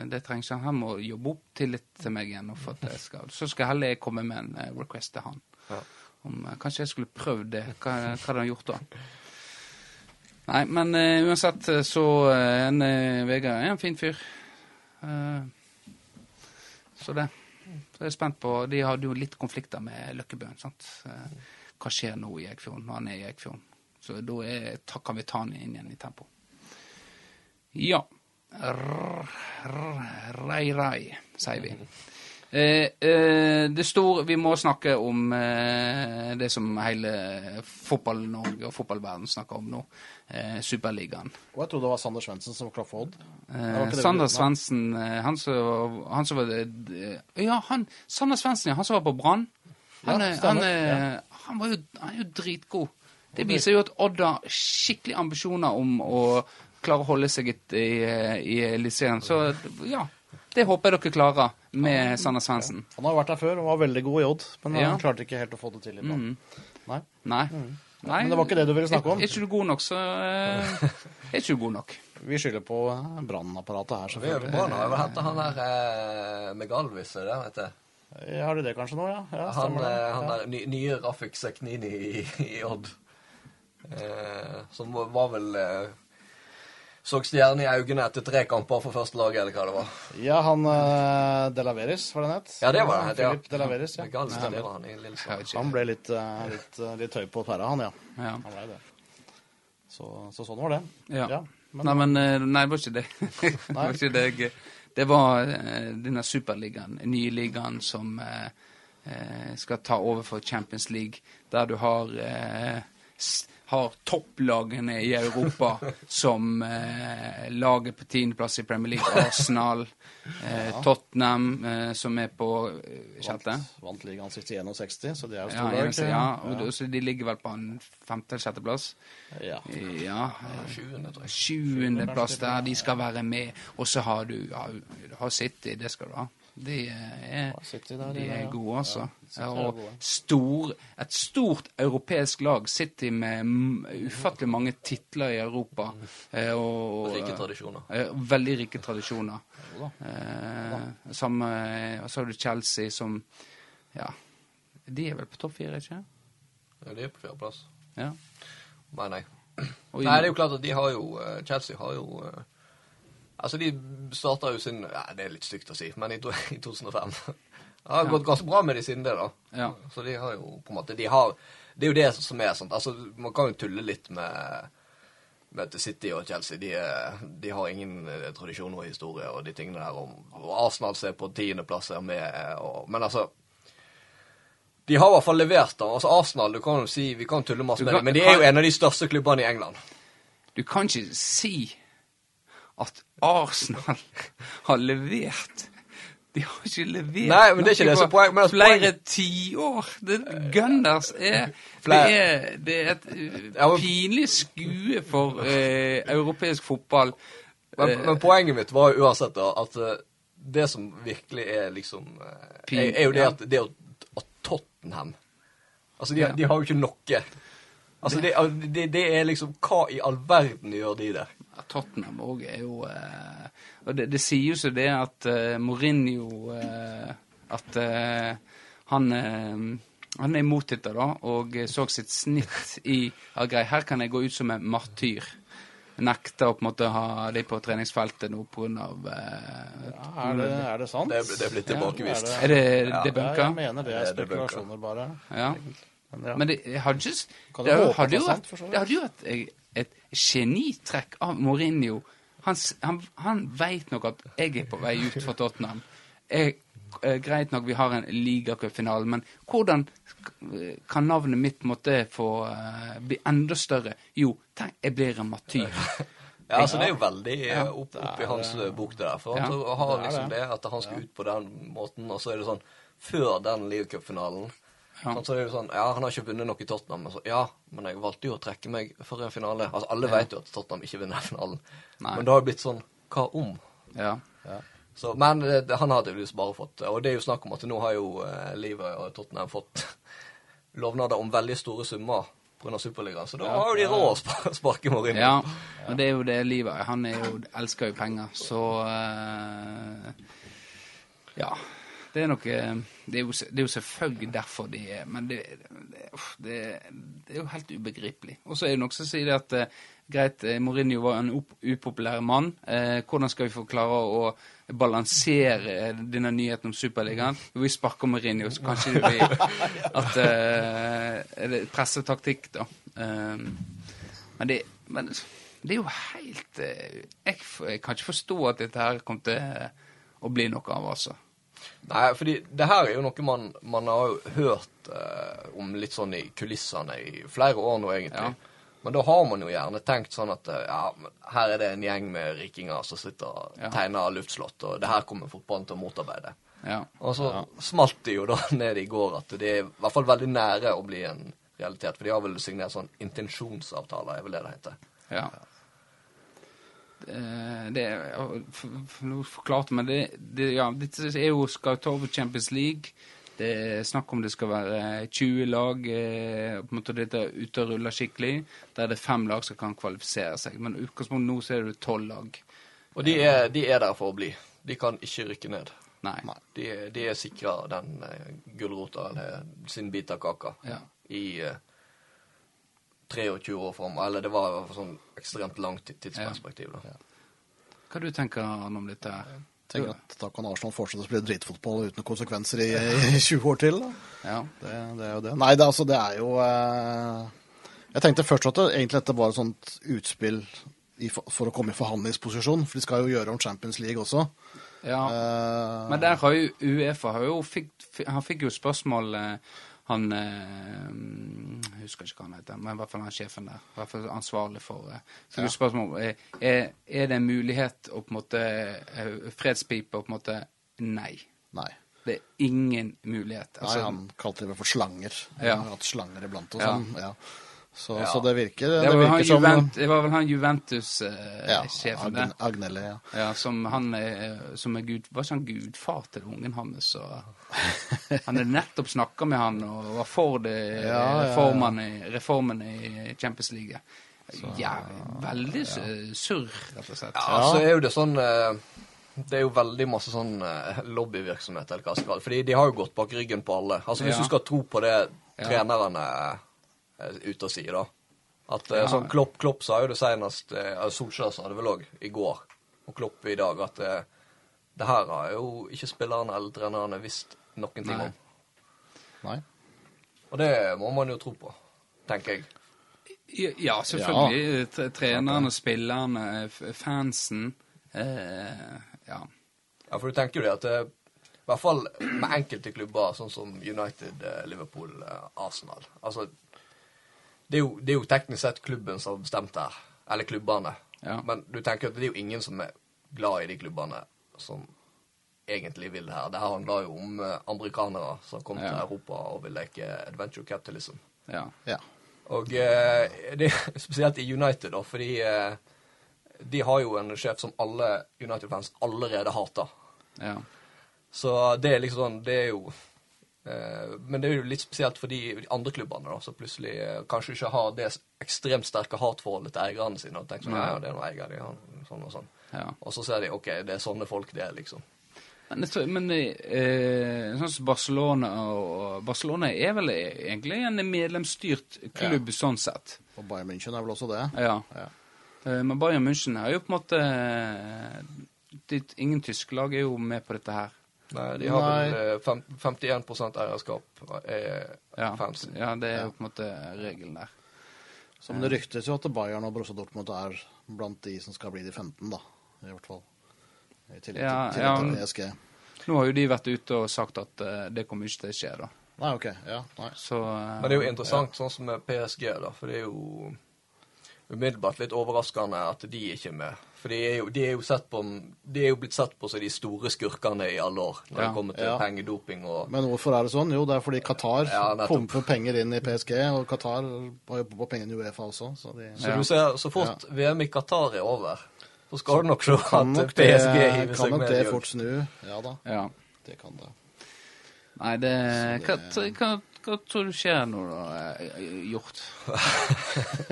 det trenger ikke han. Han må jobbe opp tillit til meg igjen. For at jeg skal, så skal heller jeg komme med en eh, request til han. Ja. Om, eh, kanskje jeg skulle prøvd det. Hva, hva hadde han gjort da? Nei, men uh, uansett eh, så uh, en uh, Vegard er en fin fyr. Eh, så det. Så jeg er spent på De hadde jo litt konflikter med Løkkebøen. sant? Eh, hva skjer nå i Eikfjorden når han er i Eikfjorden? Så da er, kan vi ta han inn igjen i tempo. Ja. Rai, rei, sier vi. Eh, eh, det store Vi må snakke om eh, det som hele Fotball-Norge og fotballverden snakker om nå. Eh, Superligaen. Og jeg trodde det var Sander Svendsen som var klar for Odd. Eh, Sander Svendsen, eh, han som han som var eh, Ja, han Sander Svendsen, ja. Han som var på Brann. Han, Ja, han, han, var jo, han er jo dritgod. Det viser jo at Odd har skikkelig ambisjoner om å klare å holde seg i, i, i. Så ja, det håper jeg dere klarer med Sander Svendsen. Han har vært der før og var veldig god i Odd, men Ja. han klarte ikke helt å få det til i Mm. Nei. Nei. Nei. Men det var ikke det du ville snakke om. Er, er ikke du god nok, så eh, er ikke du god nok. Vi skylder på eh, brannapparatet her, Vi er selvfølgelig. bra nå. Jeg vil han der eh, Megalvis, er det vet du. Ja, Har du det kanskje nå, ja? ja Han, er det. eh, han Ja. der ny, nye Rafik Seknini i, i Odd. Eh, som var- var vel eh, Så stjernen i øynene etter tre kamper for første laget, eller hva det var. Ja, han uh, Delaveres, var det han het? Ja, det var det. Ja. Philip Delaveris, ja. Galt, ja, det var han i Lillestrøm. Han ble litt, uh, litt, uh, litt høy på tverra, han, ja. Ja. Han ble det. Så, så sånn var det. Ja. men, nei, men eh, Nei, det var ikke det. det var ikke det. jeg- Det var eh, denne superligaen, nye ligaen, som eh, eh, skal ta over for Champions League, der du har eh, har topplagene i Europa som eh, laget på tiendeplass i Premier League. Arsenal, eh, Tottenham, eh, som er på eh, sjette. vant, vant ligaen sist i 61, så det er jo Ja, storlag. eneste, ja, og, ja. så de ligger vel på en femte- eller sjetteplass. ja. Ja, Sjuende, tror jeg. sjuendeplass der, de skal være med. Og så har du ja, har City, det skal du ha. De er, der, de er gode, altså. Ja, og gode. stor, et stort europeisk lag. City med ufattelig mange titler i Europa. eh, Og, Rike tradisjoner. eh, veldig rike tradisjoner. Ja, da. Eh, samme, og så har du Chelsea som Ja, de er vel på topp fire, ikke Ja, de er på fjerdeplass. Ja. Nei, nei. Og Nei, det er jo klart at de har jo Chelsea har jo Altså, de starta jo sin ja, Det er litt stygt å si, men i, to, i 2005. Det har gått ganske bra med de siden det, da. Ja. Så de har jo på en måte de har, Det er jo det som er sånn Altså, man kan jo tulle litt med med City og Chelsea de, de har ingen eh, tradisjon og historie og de tingene der. Og, og Arsenal ser på tiendeplass er med. Og, men altså De har i hvert fall levert. da. Altså Arsenal du kan jo si, Vi kan tulle masse kan, med dem, men de er jo en av de største klubbene i England. Du kan ikke si at Arsenal har levert. De har ikke levert Nei, men det er ikke det som poeng- men altså, flere tiår. Det- Gunners er det, er det er et uh, pinlig skue for eh, europeisk fotball. Men, men poenget mitt var jo uansett da, at det som virkelig er liksom er, er jo det at, det at Tottenham Altså, de, de har jo ikke noe. Altså, det, det, det er liksom Hva i all verden gjør de der? Tottenham òg er jo eh, Og det, det sier jo så det at eh, Mourinho eh, At eh, han eh, han er imot dette, da, og så sitt snitt i grei, Her kan jeg gå ut som en martyr. Nekter å på en måte ha de på treningsfeltet nå pga. Eh, Ja, er, det, er det sant? Det, det blir tilbakevist. Ja, er det Ja, det Ja, bunka? jeg mener det er er spekulasjoner, bare. Ja. Men, ja. Men det hadde jo er vært det hadde jo vært et genitrekk av Mourinho. Han, han, han veit nok at jeg er på vei ut fra Tottenham. Jeg, eh, greit nok, vi har en ligacupfinale, men hvordan kan navnet mitt måtte få eh, bli enda større? Jo, tenk, jeg blir en matyr. Ja, altså Det er jo veldig Ja. eh, opp, opp i hans bok, det der. For Ja, han så har liksom det. det at han skal ut på den måten, og så er det sånn Før den ligacupfinalen Ja. sånn, så er det jo sånn Ja, han har ikke vunnet noe i Tottenham. Men så, ja, men jeg valgte jo å trekke meg for en finale. Altså, Alle Ja. vet jo at Tottenham ikke vinner finalen. Nei. Men det har jo blitt sånn Hva om? Ja. Så, men det, han hadde jo bare fått Og det er jo snakk om at nå har jo eh, Livet og Tottenham fått lovnader om veldig store summer pga. Superligaen, så da har jo de råd å spa- sparke Mourinho. Ja, og det er jo det livet er. Han jo, elsker jo penger, så eh, Ja. Det er nok eh, det er, jo, det er jo selvfølgelig derfor de er Men det, det, det, er jo helt ubegripelig. Og så er det noen som sier at eh, greit, eh, Mourinho var en up, upopulær mann. Eh, hvordan skal vi få klare å balansere denne nyheten om Superligaen? Jo, vi sparker Mourinho, så kanskje det blir at eh, pressetaktikk, da. Eh, men det men Det er jo helt eh, jeg, jeg kan ikke forstå at dette her kommer til å bli noe av, altså. Nei, fordi det her er jo noe man, man har jo hørt eh, om litt sånn i kulissene i flere år nå, egentlig. Ja. Men da har man jo gjerne tenkt sånn at eh, ja, her er det en gjeng med rikinger som sitter og Ja. tegner luftslott, og det her kommer fotballen til å motarbeide. Ja. Og så smalt det jo da ned i går at det er i hvert fall veldig nære å bli en realitet. For de har vel signert sånn intensjonsavtaler, er vel det det heter. Ja. Det, det Nå forklarte men det, det Ja, dette er jo skal ta over Champions League. Det er snakk om det skal være 20 lag. Eh, på en måte Dette er ute og ruller skikkelig. Der det er fem lag som kan kvalifisere seg. Men i utgangspunktet nå så er det tolv lag. Og de er, de er der for å bli. De kan ikke rykke ned. Nei. De, de er sikra den eh, gulrota, eller sin bit av kaka, Ja. i eh, 23 år fram. Eller det var et sånn ekstremt langt tidsperspektiv. da. Hva du tenker Arne, om dette? her? Tenker at Da kan Arsenal fortsette å spille dritfotball uten konsekvenser i, i 20 år til. da. Ja. Det, det er jo det. Nei, det, altså, det er jo eh, Jeg tenkte først at det, egentlig dette var et sånt utspill i, for, å komme i forhandlingsposisjon, for de skal jo gjøre om Champions League også. ja. Eh, Men der har jo Uefa har jo fikk, fi- Han fikk jo spørsmål eh, Han eh, Jeg husker ikke hva han heter, men i hvert fall han sjefen der. I hvert fall ansvarlig for eh, Så ja. spørsmål er, er det en mulighet å på en måte eh, Fredspipe og på en måte Nei. Nei. Det er ingen mulighet. Nei, Altså, han kalte det for slanger. Ja. Han har hatt slanger iblant og Ja. sånn. Ja. Så, Ja. så det virker, det, det var han virker som Juvent, det var vel han Juventus-sjefen Agne, der. Agnelle, ja. Ja, som han er, som er gud, var ikke han gudfar til ungen hans? Han hadde nettopp snakka med han og var for det, Ja, ja, ja. reformen, i, reformen i Champions League. Ja, veldig ja. surr, rett og slett. Ja, så er jo det sånn eh, Det er jo veldig masse sånn eh, lobbyvirksomhet, eller hva skal. Fordi de har jo gått bak ryggen på alle. Altså Hvis Ja. du skal tro på det trenerne er ute og sier, da. At eh, Ja. sånn Klopp, Klopp sa jo det senest eh, Solskjær sa det vel òg i går, og Klopp i dag, at eh, det her har jo ikke spillerne eller trenerne visst noen ting Nei. om. Nei. Og det må man jo tro på, tenker jeg. Ja, selvfølgelig. Ja. Trenerne, spillerne, fansen. Eh, ja. Ja, for du tenker jo det at eh, i hvert fall med enkelte klubber, sånn som United, eh, Liverpool, eh, Arsenal Altså, det er, jo, det er jo teknisk sett klubben som har bestemt det her. Eller klubbene. Ja. Men du tenker at det er jo ingen som er glad i de klubbene som egentlig vil det her. Det her handler jo om eh, amerikanere som kommer til Europa og vil leke adventure capitalism. ja. Ja. Og eh, det er spesielt i United, da, fordi eh, de har jo en sjef som alle United-fans allerede hater. ja. Så det er liksom sånn Det er jo Men det er jo litt spesielt for de andre klubbene, da, som plutselig eh, kanskje ikke har det ekstremt sterke hatforholdet til eierne sine. Og tenker sånn, ja, ja, det er noen eier, de har sånn og sånn. ja. Og så ser de OK, det er sånne folk det er, liksom. Men, jeg tror, men eh, sånn som Barcelona og Barcelona er vel egentlig en medlemsstyrt klubb sånn sett. Og Bayern München er vel også det. Ja. Ja. Eh, men Bayern München er jo på en måte Ingen tyske lag er jo med på dette her. Nei, de har Nei. vel eh, 51 eierskap er Ja, fansen. ja det er jo på en måte regelen der. Så, det ryktes jo at Bayern og Borussia Dortmund er blant de som skal bli de 15, da. I hvert fall. I tillegg Ja, til, ja, til PSG. Nå har jo de vært ute og sagt at uh, det kommer ikke til å skje, da. Nei, OK. Ja, nei. Så uh, Men det er jo interessant, sånn som med PSG, da, for det er jo umiddelbart litt overraskende at de ikke er med. For de er jo, de er jo, sett på, de er jo blitt sett på som de store skurkene i alle år når Ja. det kommer til Ja. pengedoping og Men hvorfor er det sånn? Jo, det er fordi Qatar Ja, pumper penger inn i PSG, og Qatar har jo på pengene i Uefa også, så de Så Ja. du ser, så fort VM i Qatar er over, så skal du nok se at nok det, PSG hiver kan nok det de fort snu. Ja da, Ja. det kan det. Nei, det, det hva, hva, hva tror du skjer nå, da? eh,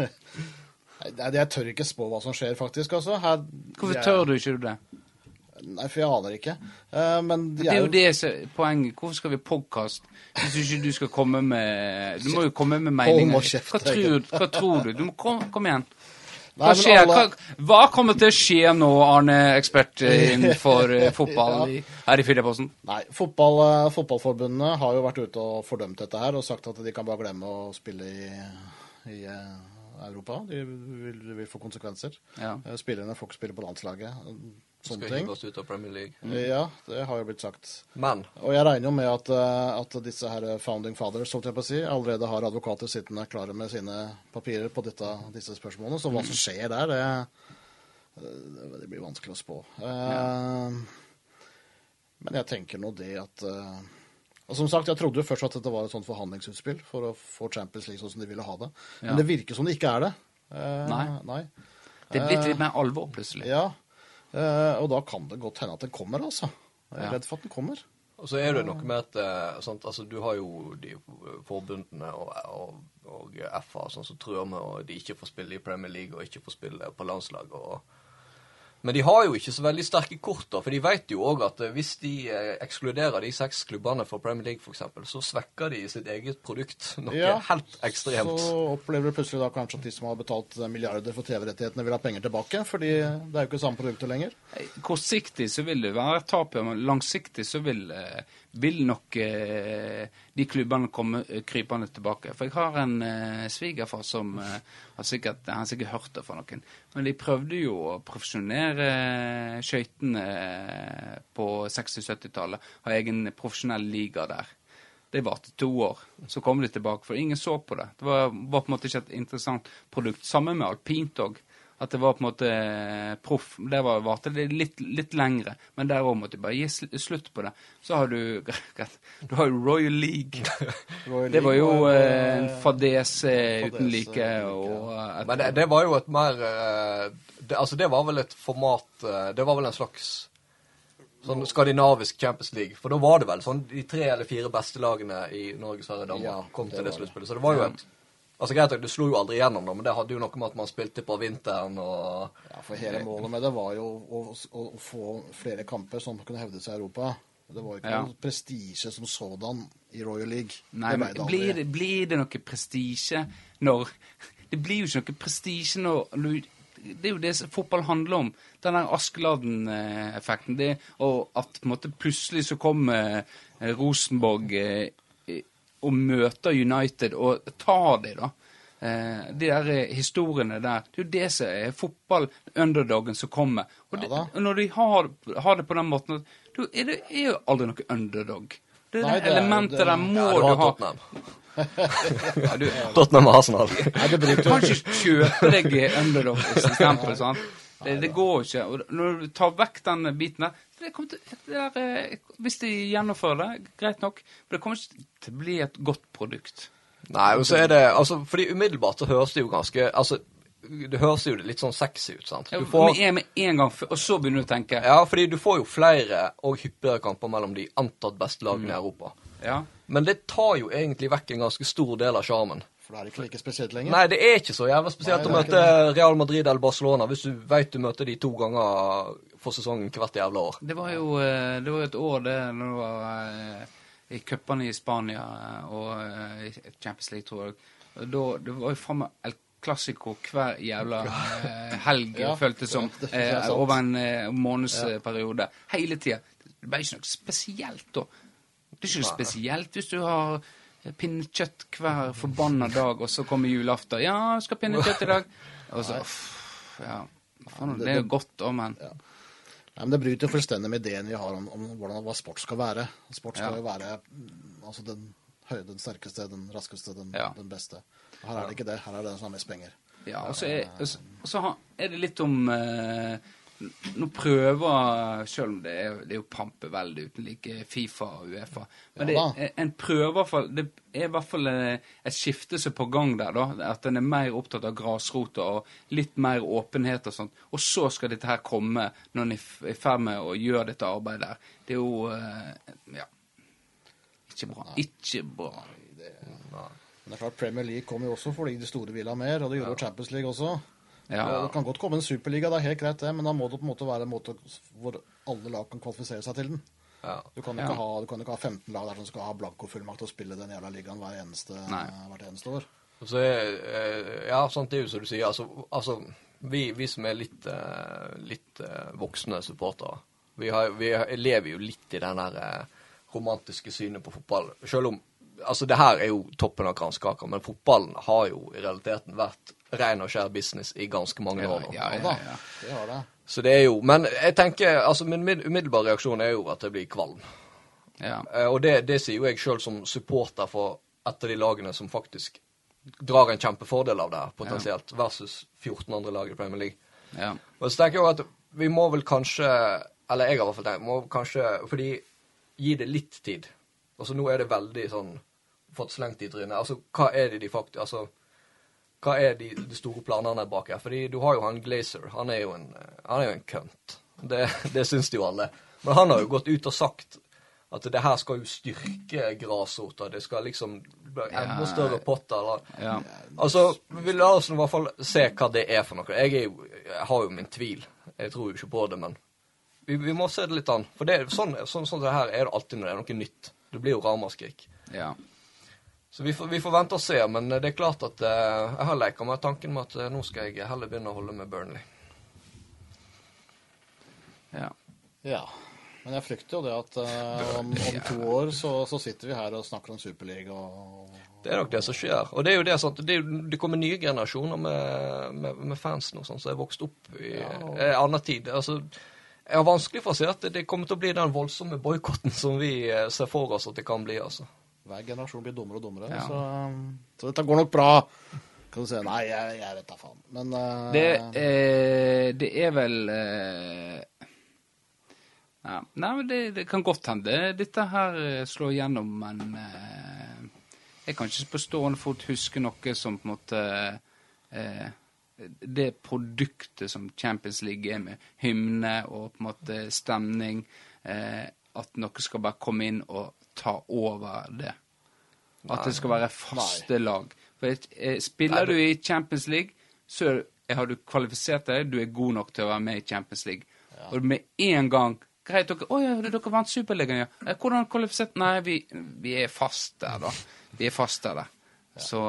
Nei, Jeg tør ikke spå hva som skjer, faktisk. altså. Her, Hvorfor jeg- tør du ikke det? Nei, for jeg aner ikke. Uh, men de Det er jo det som er poenget. Hvorfor skal vi podkast hvis ikke du skal komme med Du må jo komme med meninger. Hva tror, hva tror du? Du må kom, kom igjen. Hva alle- Hva, hva kommer til å skje nå, Arne, ekspert eh, innenfor eh, fotball her i Firdaposten? Nei, fotball, fotballforbundene har jo vært ute og fordømt dette her og sagt at de kan bare glemme å spille i, i Europa. De vil, de vil få konsekvenser. Ja. Eh, Spillerne får ikke spille på landslaget. Sånne Skal ting. oss ut av Premier League. Ja, det har jo blitt sagt. Men Og jeg regner jo med at, eh, at disse her founding fathers jeg på å si, allerede har advokater sittende klare med sine papirer på dette, disse spørsmålene. Så hva som skjer der, det, det, det blir vanskelig å spå. Eh, Men jeg tenker nå det at eh, og Som sagt, jeg trodde jo først at dette var et sånt forhandlingsutspill for å få Champions League sånn som de ville ha det. Ja. Men det virker som det ikke er det. Eh, Nei. nei. Det er blitt litt mer alvor, plutselig. Ja, eh, og da kan det godt hende at den kommer, altså. Jeg er redd for at den kommer. Og så er det noe med at eh, sant, altså, du har jo de forbundene og, og, og FA sånn, som truer med at de ikke får spille i Premier League og ikke får spille på landslag. Og... Men de har jo ikke så veldig sterke kort, da, for de vet jo òg at eh, hvis de eh, ekskluderer de seks klubbene fra Premier League, f.eks., så svekker de sitt eget produkt noe Ja, helt ekstremt. Så opplever du plutselig da kanskje at de som har betalt milliarder for TV-rettighetene, vil ha penger tilbake. Fordi det er jo ikke samme produktet lenger. Kortsiktig så vil det være tap, men langsiktig så vil, eh, vil nok eh, de klubbene komme eh, krypende tilbake. For jeg har en eh, svigerfar som har sikkert, han har sikkert hørt det fra noen. Men de prøvde jo å profesjonere skøytene på 60-70-tallet. Ha egen profesjonell liga der. Det varte to år. Så kom de tilbake, for ingen så på det. Det var, var på en måte ikke et interessant produkt. Samme med alpint òg. At det var på en måte eh, proff. Der var- varte det litt, litt lengre, men der òg måtte de bare gi slutt på det. Så har du Du har jo Royal League. Royal Det var jo var, eh, en eh, fadese uten like. Og et, Men det, det var jo et mer det, Altså, det var vel et format Det var vel en slags sånn skandinavisk Champions League. For da var det vel sånn de tre eller fire beste lagene i Norge, Sverige, Danmark Ja, kom til det det. sluttspillet. Så det var jo et Altså Greit nok, det slo jo aldri igjennom, da, men det hadde jo noe med at man spilte på vinteren og Ja, for hele målet med det var jo å, å, å få flere kamper som kunne hevde seg i Europa. Det var ikke Ja. noe prestisje som sådan i Royal League. Nei, det men blir det, blir det noe prestisje når Det blir jo ikke noe prestisje når det er jo det fotball handler om. Den der Askeladden-effekten. Og at på en måte plutselig så kommer eh, Rosenborg eh, og møter United og tar det, da. Eh, de der eh, historiene der. Det er jo det som er fotball, underdogen som kommer. Og, det, Ja og når de har, har det på den måten, da er det er jo aldri noe underdog. Det, Nei, det elementet det- der må Ja, du du ha. Tottenham. Ja, du, Tottenham og Arsenal. Nei, det du kan ikke kjøpe deg underdog-eksempel. sant? Det, det går ikke. Og når du tar vekk den biten der, det til, det er, eh, Hvis de gjennomfører det, greit nok, men det kommer ikke til å bli et godt produkt. Nei, og så er det altså, Fordi umiddelbart så høres det jo ganske Altså, det høres jo litt sånn sexy ut, sant? Ja, Du får, en, med en gang, og så begynner du å tenke ja, fordi du får jo flere og hyppigere kamper mellom de antatt beste lagene i Europa. ja. Men det tar jo egentlig vekk en ganske stor del av sjarmen. For da er det ikke like spesielt lenger. Nei, det er ikke så jævla spesielt Nei, å møte Real Madrid eller Barcelona hvis du vet du møter de to ganger for sesongen hvert jævla år. Det var jo eh, det var et år det når det var eh, i cupene i Spania eh, og i Champions League, tror jeg. Da, det var jo faen meg El Clásico hver jævla helg, Ja, føltes som, ja, over en månedsperiode. Hele tida. Det ble ikke noe spesielt da. Det er ikke noe spesielt hvis du har pinnekjøtt hver forbanna dag, og så kommer julaften. 'Ja, jeg skal pinnekjøtt i dag.' Og så uff, Ja. Faen, det er jo godt òg, men Nei, men Det bryter fullstendig med ideen vi har om, om hvordan, hva sport skal være. Sport skal Ja. jo være mm, altså den høye, den sterkeste, den raskeste, den, Ja. den beste. Her er det ikke det. Her er det den som har mest penger. Ja, og så er, har- er det litt om eh, Nå prøver Selv om det er, det er jo pampeveldet uten like Fifa og Uefa. Men Ja det, en prøver Det er i hvert fall eh, et skifte som er på gang der. da, At en er mer opptatt av grasrota og litt mer åpenhet og sånt. Og så skal dette her komme når en er i ferd med å gjøre dette arbeidet der. Det er jo eh, Ja. Ikke bra. Ikke bra. Men det er klart, Premier League kom jo også fordi de store ville ha mer, og det gjorde jo Champions League også. Ja. Det kan godt komme en superliga, det er helt greit det, men da må det på en måte være en måte hvor alle lag kan kvalifisere seg til den. Ja. Du kan Ja. ikke, ha, du kan ikke ha 15 lag der som skal ha blankofullmakt og spille den jævla ligaen hver eneste, hvert eneste år. Så eh, ja, sant, det er jo som du sier. Altså, altså vi, vi som er litt, eh, litt eh, voksne supportere, vi, vi lever jo litt i den der romantiske synet på fotball. Selv om Altså, det her er jo toppen av kransekaka, men fotballen har jo i realiteten vært ren og skjær business i ganske mange år nå. ja, Ja ja, ja. det har det. Så det er jo Men jeg tenker, altså min umiddelbare reaksjon er jo at jeg blir kvalm. ja. Eh, Og det, det sier jo jeg sjøl som supporter for et av de lagene som faktisk drar en kjempefordel av det her, potensielt, versus 14 andre lag i Premier League. ja. Og så tenker jeg jo at vi må vel kanskje Eller jeg har i hvert fall tenkt må kanskje Fordi gi det litt tid. Altså nå er det veldig sånn Fått slengt i trynet. Altså hva er det de faktisk Altså hva er de, de store planene bak her? Fordi du har jo han Glazer. Han er jo en, han er jo en kønt. Det, det syns de jo alle. Men han har jo gått ut og sagt at det her skal jo styrke grasrota. Det skal liksom bli enda større potter. Eller. ja. Altså, vi la oss i hvert fall se hva det er for noe. Jeg, er jo, jeg har jo min tvil. Jeg tror jo ikke på det, men vi, vi må se det litt an. For det, sånn, sånn, sånn det her er det alltid når det er noe nytt. Det blir jo ramaskrik. ja. Så vi får, vi får vente og se, men det er klart at eh, jeg har leka med tanken med at eh, nå skal jeg heller begynne å holde med Burnley. ja. Ja. Men jeg frykter jo det at eh, om, om to år så, så sitter vi her og snakker om Superliga og Det er nok det som skjer. Og det er jo det sånn at det, det kommer nye generasjoner med, med, med fans nå, sånn, som er vokst opp i en annen tid. Altså, jeg har vanskelig for å si at det kommer til å bli den voldsomme boikotten som vi ser for oss at det kan bli, altså. Hver generasjon blir dummere og dummere. Ja. Så, så dette går nok bra. Kan du si nei, jeg, jeg vet da faen. Men uh, Det, eh, det er vel eh, ja. Nei, men det, det kan godt hende dette her eh, slår igjennom, men eh, jeg kan ikke på stående fot huske noe som på en måte eh, Det produktet som Champions League er med hymne og på en måte stemning, eh, at noe skal bare komme inn og ta over det. At det skal være faste lag. For eh, Spiller du i Champions League, så har du kvalifisert deg, du er god nok til å være med i Champions League. Og med en gang Greit, dere, oh, ja, dere vant Superligaen, ja. Eh, Hvordan kvalifisert Nei, vi, vi er fast der, da. Vi er fast der. da. Så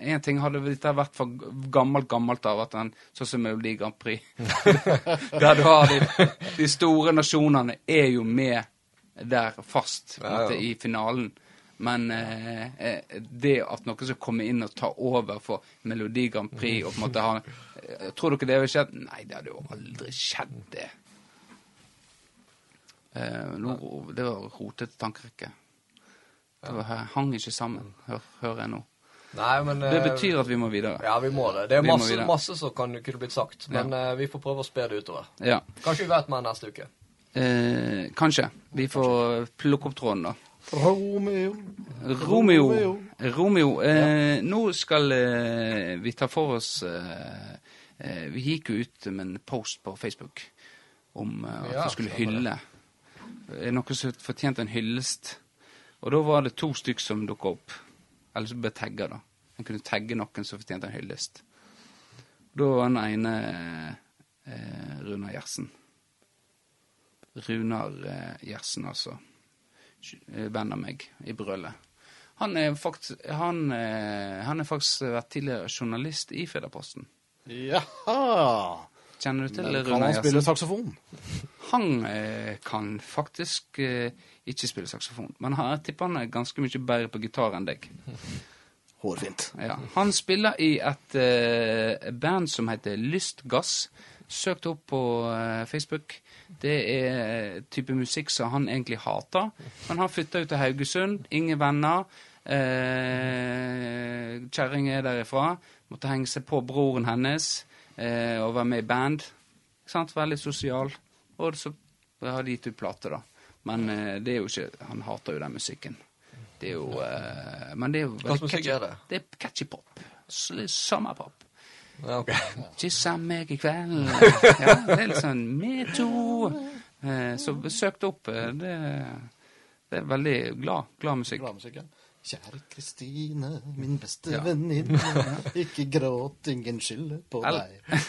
én ting hadde dette vært for gammelt, gammelt av at den, sånn som Melodi Grand Prix Der du har de, de store nasjonene er jo med der fast Ja, ja. måte, i finalen. Men eh, eh, det at noen skal komme inn og ta over for Melodi Grand Prix og på en måte ha eh, Tror dere det hadde skjedd? Nei, det hadde jo aldri skjedd, det. Eh, nå, det var rotete tankerekke. Det var, hang ikke sammen, hør, hører jeg nå. Nei, men Det eh, betyr at vi må videre. Ja, vi må det. Det er masse, masse som kan, kunne blitt sagt, men ja. vi får prøve å spe det utover. Ja. Kanskje vi vet mer neste uke. Eh, kanskje. Vi får plukke opp tråden, da. Romeo Romeo. Romeo. Eh, nå skal eh, vi ta for oss eh, eh, Vi gikk jo ut med en post på Facebook om eh, at Ja, vi skulle hylle. Noe som fortjente en hyllest. Og da var det to stykk som dukka opp. Eller som ble tagga, da. En kunne tagge noen som fortjente en hyllest. Da var den ene eh, Runar Gjersen. Runar eh, Gjersen, altså. Eh, Venn av meg i brølet. Han er faktisk han, eh, han er faktisk vært tidligere journalist i Federposten. Jaha! Kjenner du til Runar Gjersen? kan han spille saksofon? Han kan faktisk ikke spille saksofon, men jeg tipper han er ganske mye bedre på gitar enn deg. Hårfint. Ja. Han spiller i et band som heter Lystgass. Søkt opp på Facebook. Det er type musikk som han egentlig hater. Men han flytta ut til Haugesund, ingen venner. Eh, Kjerring er derifra. Måtte henge seg på broren hennes eh, og være med i band. Sant? Veldig sosial. Og så har de gitt ut plate, da. Men eh, det er jo ikke Han hater jo den musikken. Det er jo eh, Men det er jo veldig catchy. det? Det er catchy pop. Sommerpop. Ja, ok. Kyssa meg i kveld. Ja, det er litt sånn med to. Eh, Så søk opp. eh, Det, det er veldig glad, glad musikk. Gladmusikk, ja. Kjære Kristine, min beste Ja. venninne. Ikke gråt, ingen skylder på Eller- deg.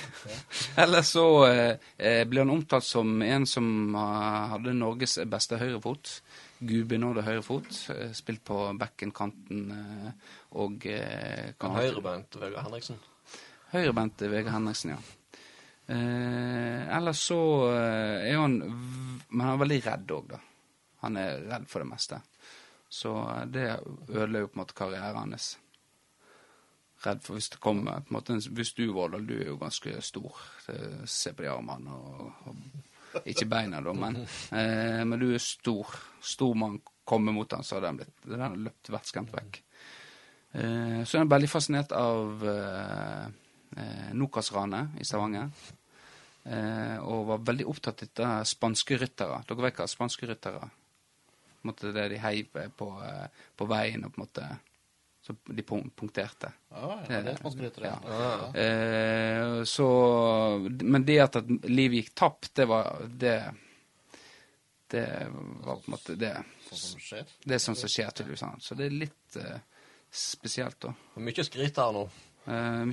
Eller så eh, ble blir han omtalt som en som eh, hadde Norges beste høyrefot. Gudbenåde høyrefot. eh, Spilt på bekken-kanten eh, og eh, høyrebeint Vegard Henriksen. Høyrebente Vegard Henriksen, ja. Eh, ellers så eh, er han Men han er veldig redd òg, da. Han er redd for det meste. Så eh, det ødela jo på en måte karrieren hans. Redd for hvis det kommer på en måte, Hvis du, Vårdal, du er jo ganske stor. Se på de armene og, og Ikke beina, da, men, eh, men du er stor. Stor mann kommer mot han, så hadde han blitt Den løpt vettskremt vekk. Eh, så er han veldig fascinert av eh, eh, Nokas-ranet i Stavanger. Eh, og var veldig opptatt av spanske ryttere. Dere vet hva spanske ryttere måte Det de heiv på, eh, på veien og på en måte Så de punkterte. Ja, ja, det er spanske ryttere, ja. Ja. Eh, så Men det at, at livet gikk tapt, det var Det Det var på en måte det Sånn som skjer. Det er sånn som skjer, tydeligvis. Så det er litt eh, spesielt, da. Mye skryt her nå. Eh,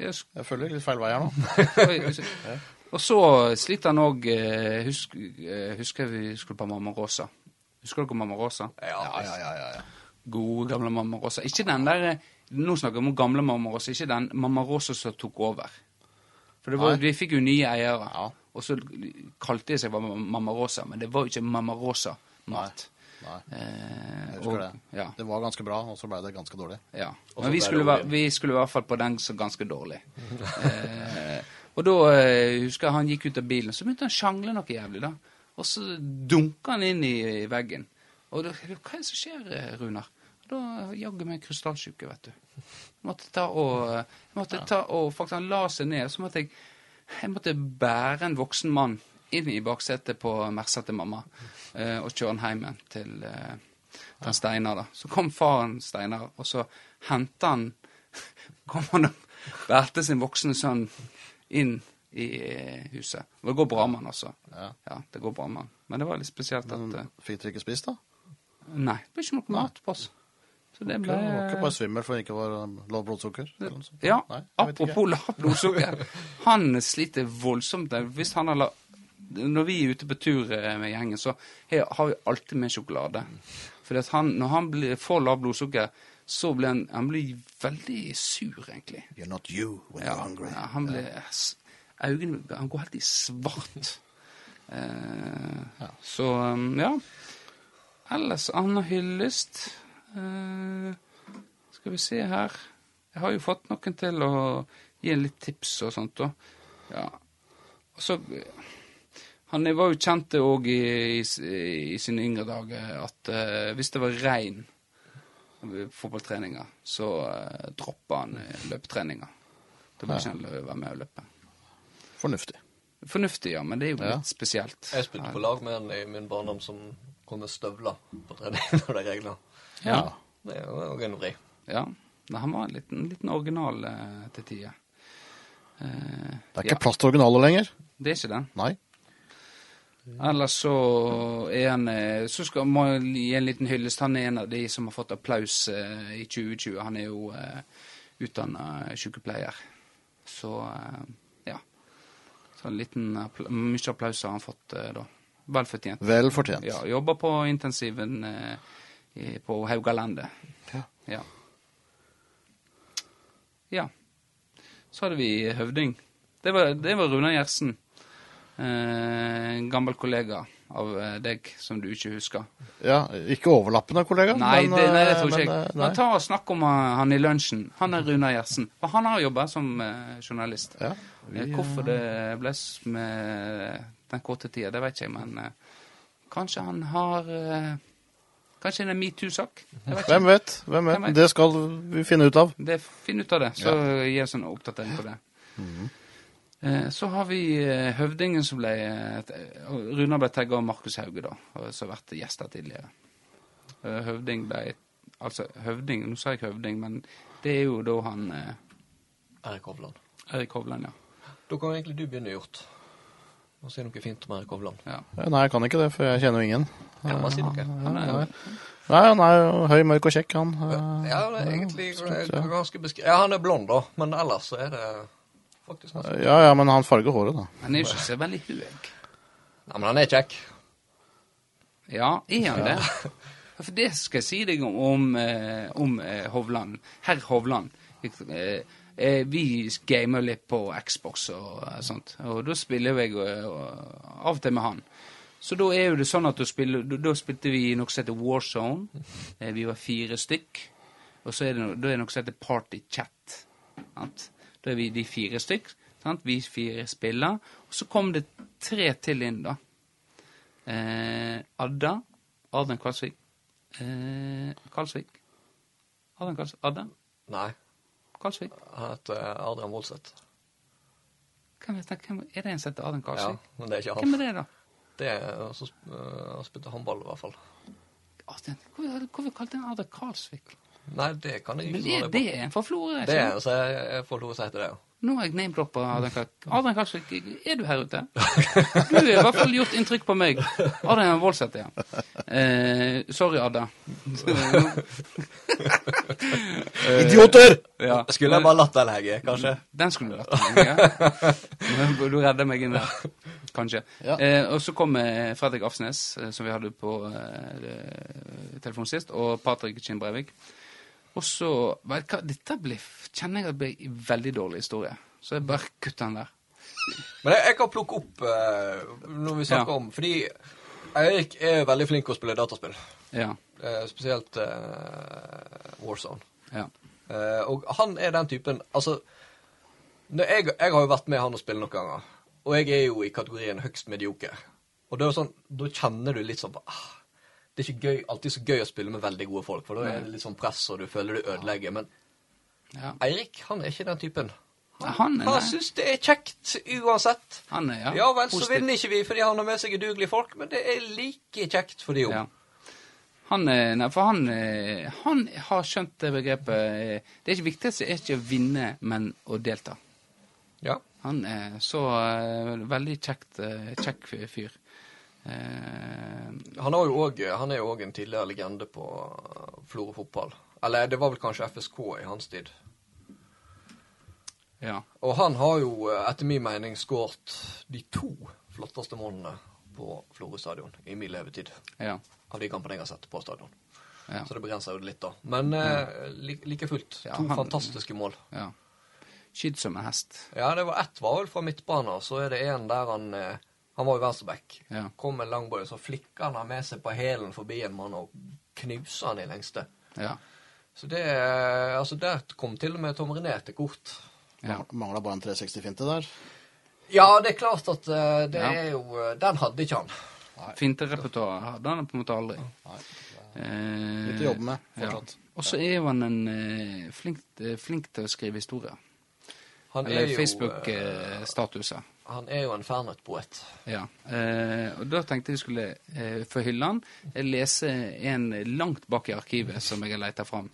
jeg, Jeg følger litt feil vei her nå. Og så sliter han òg husk, eh, Husker vi skulle på Mamma Rosa. Husker dere Mamma Rosa? Ja, Ja, ja, ja, ja. Gode, gamle Mamma Rosa. Ikke den der eh, Nå snakker vi om gamle Mamma Rosa, ikke den Mamma Rosa som tok over. For det var, de fikk jo nye eiere. Ja. Og så kalte de seg Mamma Rosa, men det var jo ikke Mamma Rosa-mat. Nei, Eh, jeg husker og- det. Ja. Det var ganske bra, og så ble det ganske dårlig. Ja. Også Men vi skulle, vi skulle i hvert fall på den som ganske dårlig. eh, og da eh, husker jeg han gikk ut av bilen, så begynte han å sjangle noe jævlig, da. Og så dunka han inn i, i veggen. Og da, hva er det som skjer, eh, Runar? Da jaggu meg krystallsjuke, vet du. Jeg måtte ta og, jeg måtte ta og faktisk Han la seg ned, så måtte jeg jeg måtte bære en voksen mann inn i baksetet på Mersa til mamma eh, og kjøre han hjem igjen til, eh, til Steinar. da. Så kom faren Steinar, og så henta han kom han og bærte sin voksne sønn inn i eh, huset. Og det går bra med han, altså. Ja. Ja, det går bra med han. Men det var litt spesielt at Men eh, fikk dere ikke spist, da? Nei, det ble ikke noe mat på oss. Så det Det ble var ikke bare svimmel for ikke var lavt blodsukker? Ja, Nei, apropos lavt blodsukker. Han sliter voldsomt. Hvis han har. Når vi er ute på tur eh, med gjengen, så har vi alltid med sjokolade. At han, når han blir, får lavt blodsukker, så blir han, han blir veldig sur, egentlig. You're not you when Ja, you're hungry. ja, han blir Øynene Han går helt i svart. Eh, Så um, ja. Ellers Anna Hyllest eh, Skal vi se her. Jeg har jo fått noen til å gi en litt tips og sånt. da. Ja. Og så Han var jo kjent òg i, i, i sine yngre dager at uh, hvis det var regn ved fotballtreninger, så uh, droppa han uh, løpetreninga. Da ville ikke han være med og løpe. Fornuftig. Fornuftig, ja, men det er jo Ja. litt spesielt. Jeg spilte på lag med en i min barndom som kom med støvler på trening når det regna. Ja. Det er jo en vri. ja. Nei, Han var en liten, liten original uh, til tider. Uh, Det er ja, ikke plass til originaler lenger. det er ikke det. Nei. Ellers så er han eh, Så skal jeg gi en liten hyllest. Han er en av de som har fått applaus eh, i 2020. Han er jo uh, utdanna sykepleier. Så uh, ja. Så en liten appla mye applaus har han fått uh, da. Vel fortjent. Vel fortjent. Ja, jobber på intensiven eh, i, på Haugalandet. Ja. Ja. Ja. Så hadde vi Høvding. Det var, det var Runar Gjersen. Eh, gammel kollega av eh, deg som du ikke husker. Ja, ikke overlappende, kollega. Nei, men, det, nei, det tror tror ikke jeg. eh. Men ta og Snakk om eh, han i lunsjen. Han er Runar Gjersen. For han har jobba som eh, journalist. Ja, Eh, Hvorfor det ble med den korte tida, det vet ikke jeg, men eh, kanskje han har eh, Kanskje en metoo-sak? Hvem vet? Hvem vet? Det skal vi finne ut av. Det, Finn ut av det, så gi oss en oppdatering på det. Eh, Så har vi eh, høvdingen som ble eh, Runar ble tagga av Markus Hauge, da, som har vært gjest her tidligere. Eh, Høvding ble Altså, høvding Nå sa jeg høvding, men det er jo da han eh, Erik Hovland. Erik Hovland, ja. Da kan egentlig du begynne, Hjort. Og si noe fint om Erik Hovland. ja. Nei, jeg kan ikke det, for jeg kjenner jo ingen. Kan man si noe. Han er ja, Nei, han er jo høy, mørk og kjekk, han. Ja, det er egentlig ja. ganske beskrevet. Ja, han er blond, da, men ellers så er det faktisk ganske Ja, ja, men han farger håret, da. Han er jo ikke så veldig høy. Ja, men han er kjekk. Ja, er han det? For det skal jeg si deg om, om, eh, om eh, Hovland. Herr Hovland. Eh, vi gamer litt på Xbox og sånt, og da spiller jeg av og til med han. Så da er jo det sånn at du spiller, da, spilte vi noe som heter Warzone. Zone. vi var fire stykk. Og så er det, da er det noe som heter Party Chat. Sant? Da er vi de fire stykk. Sant? Vi fire spiller. Og så kom det tre til inn, da. Eh, Adda. Adrian Kalsvik. Eh, Kalsvik. Adrian Kalsvik. Adda? Nei, Kalsvik? han heter Adrian Woldseth. Hvem vet jeg, hvem, er det en som heter Adrian Ja, men det er ikke han. Hvem er det, da? Det er han som øh, spilte håndball, i hvert fall. Adrian, hvorfor, hvorfor kalte han Adrian Kalsvik? Nei, det kan jeg ikke er svare på. det en fra Florø? Det er så jeg, jeg får lov å si til det, ja. Nå har jeg name-droppa Adrian Kalsvik. Adrian Kalsvik, er du her ute? Du har i hvert fall gjort inntrykk på meg. Adrian Voldseth, ja. Eh, sorry, Adda. Idioter! Ja. Skulle jeg bare latt den henge, kanskje? Den skulle du latt henge. Du redder meg inn der. Kanskje. Ja. Eh, og så kom eh, Fredrik Afsnes, eh, som vi hadde på eh, telefon sist, og Patrick Kinn Breivik. Og så vet hva, Dette ble, kjenner jeg at ble en veldig dårlig historie. Så jeg bare kutter den der. Men jeg, jeg kan plukke opp uh, når vi snakker Ja. om Fordi Eirik er veldig flink til å spille dataspill. Ja. Uh, spesielt uh, Warzone. ja. Eh, og han er den typen Altså, jeg, jeg har jo vært med han og spille noen ganger, og jeg er jo i kategorien høgst medioker. Og det er jo sånn, da kjenner du litt sånn ah, Det er ikke gøy, alltid så gøy å spille med veldig gode folk, for da er det litt sånn press, og du føler du ødelegger. Men ja. Eirik, han er ikke den typen. Han han, Han syns det er kjekt uansett. Han er, ja. Ja vel, så positiv. vinner ikke vi fordi han har med seg udugelige folk, men det er like kjekt for de òg. Ja. Han, nei, for han, han har skjønt det begrepet eh, Det er ikke viktigste er ikke å vinne, men å delta. Ja. Han er så eh, veldig kjekt, eh, kjekk fyr. Eh, Han, også, han er jo òg en tidligere legende på uh, Florø fotball. Eller det var vel kanskje FSK i hans tid. ja. Og han har jo, eh, etter min mening, skåret de to flotteste målene på Florø stadion i min levetid. Ja. Av de kampene jeg har sett på stadion. Ja. Så det begrenser jo det litt, da. Men eh, li, like fullt, to han- fantastiske mål. ja. Skydd som en hest. Ja, det var ett var vel fra midtbanen, så er det en der han eh, Han var jo venstreback. Ja. Kom med en langball, så flikka han med seg på hælen forbi en mann og knuser han i lengste. Ja. Så det eh, Altså, der kom til og med Tom René til kort. ja. Mangla bare en 360-finte der. Ja, det er klart at eh, det Ja. er jo eh, Den hadde ikke han. Finterepertoaret hadde han på en måte aldri. Eh, Litt å jobbe med ja. fortsatt. Og så er jo han en flink, flink til å skrive historier. Han er Eller Facebook-statuser. Han er jo en Fernet-poet. Ja. Eh, og da tenkte jeg skulle, eh, for hylle han, lese en langt bak i arkivet som jeg har leita fram.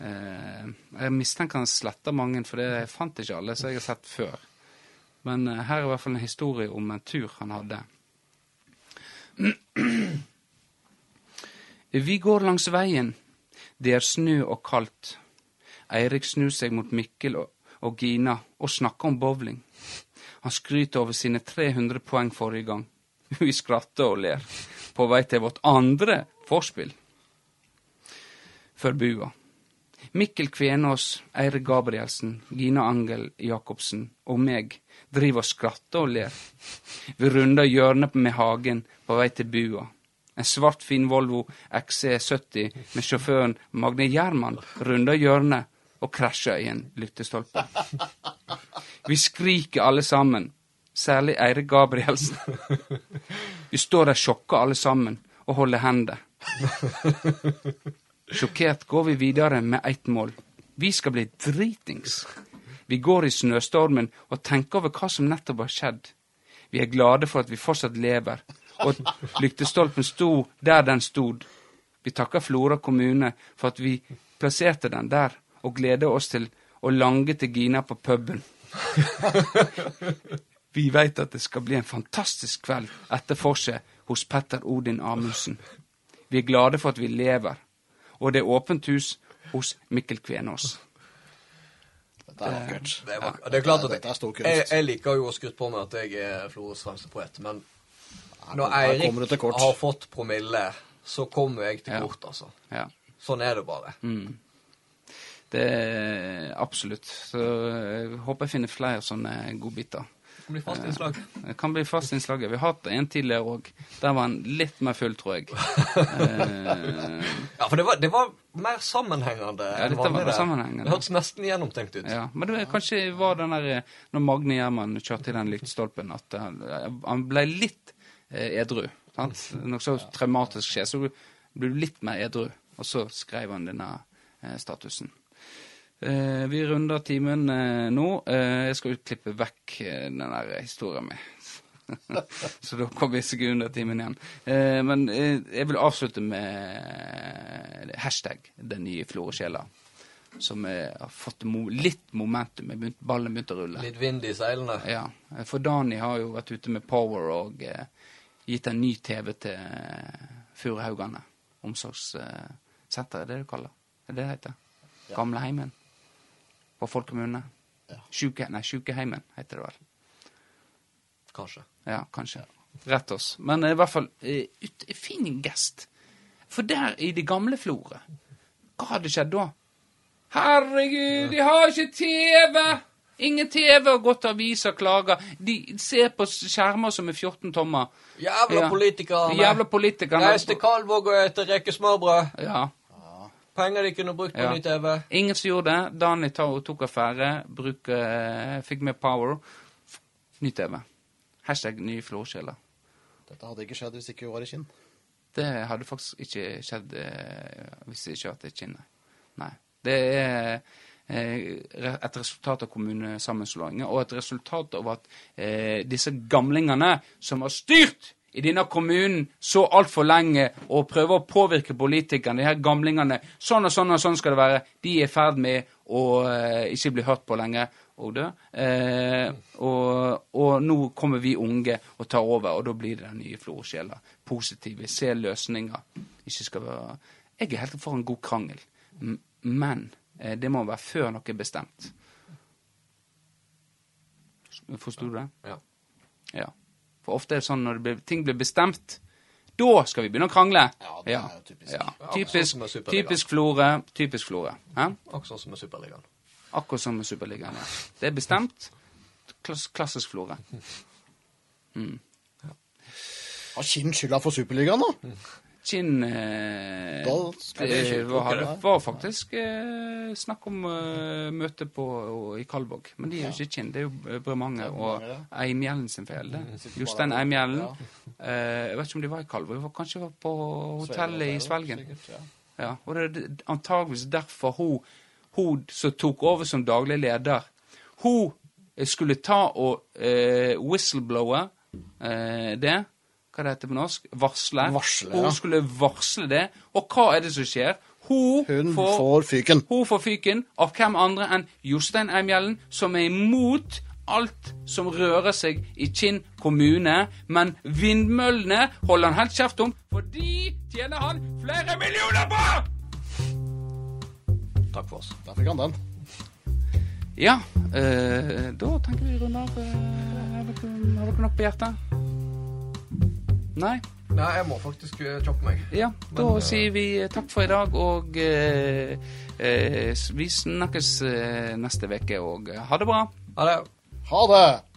Eh, jeg mistenker han sletter mange, for det jeg fant ikke alle som jeg har sett før. Men eh, her er i hvert fall en historie om en tur han hadde. Vi går langs veien. Det er snø og kaldt. Eirik snur seg mot Mikkel og, og Gina og snakker om bowling. Han skryter over sine 300 poeng forrige gang. Vi skratter og ler. På vei til vårt andre forspill. Før bua. Mikkel Kvenås, Eire Gabrielsen, Gina Angel Jacobsen og meg driver og skratter og ler. Vi runder hjørnet med hagen på vei til bua. En svart, fin Volvo XC70 med sjåføren Magne Gjerman runder hjørnet og krasjer i en lyktestolpe. Vi skriker alle sammen, særlig Eirik Gabrielsen. Vi står der sjokka alle sammen og holder hender. Sjokkert går vi videre med ett mål. Vi skal bli dritings. Vi går i snøstormen og tenker over hva som nettopp har skjedd. Vi er glade for at vi fortsatt lever, og at lyktestolpen sto der den stod. Vi takker Flora kommune for at vi plasserte den der, og gleder oss til å lange til Gina på puben. Vi veit at det skal bli en fantastisk kveld etter forset hos Petter Odin Amundsen. Vi er glade for at vi lever, og det er åpent hus hos Mikkel Kvenås. Dette er vakkert. Det er, vak- det er klart at Dette er stor kunst. jeg, jeg liker jo å skryte på meg at jeg er Florøs fremste poet, men når Eirik har fått promille, så kommer jeg til kort, altså. Ja. Sånn er det bare. Det er absolutt. Så jeg håper jeg finner flere sånne godbiter. Det blir fast innslag. Det kan bli fast innslag. Vi har hatt en tidligere òg. Der var han litt mer full, tror jeg. Eh, Ja, for det var, det var mer sammenhengende Ja, enn var vanlig. det. sammenhengende. Det hørtes nesten gjennomtenkt ut. ja. Men det var- kanskje var den der eh, Når Magne Gjerman kjørte i den lyktestolpen, at han, han ble litt eh, edru. Sant? Noe så traumatisk skjer, så blir du litt mer edru. Og så skrev han denne eh, statusen. Eh, vi runder timen eh, nå. Eh, jeg skal utklippe vekk eh, den der historien min. Så da kommer vi sikkert under timen igjen. Eh, men jeg vil avslutte med hashtag 'den nye floresjela'. Som har fått litt momentum. Begynt- Ballen begynte å rulle. Litt vind i seilene. Ja, For Dani har jo vært ute med Power og gitt en ny TV til Furuhaugane. Omsorgssenter, er det det du kaller Er det det heter? Gamleheimen? På folkemunne? Ja. Sjuke, nei, Sjukeheimen heter det vel. Kanskje. Ja, kanskje. Rett oss. Men i hvert fall eh, ut, fin gest. For der i det gamle Florø, hva hadde skjedd da? Herregud, de har ikke TV! Ingen TV og godt aviser klager. De ser på skjermer som er 14 tommer. Jævla politikerne. Jævla politikerne. Reis til Kalvåg og ete smørbrød. Ja. Penger de kunne brukt på Ja. ny TV. Ingen som gjorde det. Dani tok, affære, bruk, uh, fikk med power. Ny TV. Hashtag ny flåsjeler. Dette hadde ikke skjedd hvis ikke hun var i Kinn. Det hadde faktisk ikke skjedd uh, hvis jeg ikke hadde vært Kinn, nei. Det er uh, et resultat av kommunesammenslåingen, og et resultat av at eh, disse gamlingene som har styrt i denne kommunen så altfor lenge og prøver å påvirke politikerne, de her gamlingene Sånn og sånn og sånn skal det være. De er i ferd med å eh, ikke bli hørt på lenger og dø. Eh, og, og nå kommer vi unge og tar over, og da blir det den nye florsjela. Positive, se løsninger. Ikke skal være Jeg er helt for en god krangel, men eh, det må være før noe er bestemt. Forsto du det? Ja. Ja. For ofte er det sånn når det blir, ting blir bestemt, da skal vi begynne å krangle. Ja, det er jo typisk. Ja. Ja, Typisk, sånn Superligaen. typisk Florø. Typisk Florø. Akkurat sånn som med Superligaen. Akkurat som med Superligaen. Ja. Det er bestemt. Klass, klassisk Florø. Har Kinn skylda for Superligaen, da? Kinn eh, det var, var faktisk eh, snakk om eh, møte på, i Kalvåg. Men de er jo ikke Kinn, det er jo eh, Bremanger og Eimjellen sin feil. sitter Jostein Eimjellen. Eh, jeg vet ikke om de var i Kalvåg, de var kanskje var på hotellet i Svelgen. Ja. Og det er antageligvis derfor hun, hun som tok over som daglig leder, hun eh, skulle ta og eh, whistleblower eh, det. Hva det heter på norsk? Varsle. Varsle, Hun skulle varsle det. Og hva er det som skjer? Hun, Hun får, får fyken. hun får fyken av hvem andre enn Jostein Eimjellen, som er imot alt som rører seg i Kinn kommune. Men vindmøllene holder han helt kjeft om, for de tjener han flere millioner på! Takk for oss. Der fikk han den. Ja, Øh, da tenker vi runde av. Har dere noe på hjertet? Nei? Nei, jeg må faktisk eh, choppe meg. Ja, da Men, eh, sier vi takk for i dag, og eh, eh, vi snakkes eh, neste uke, og ha det bra. Ha det. Ha det!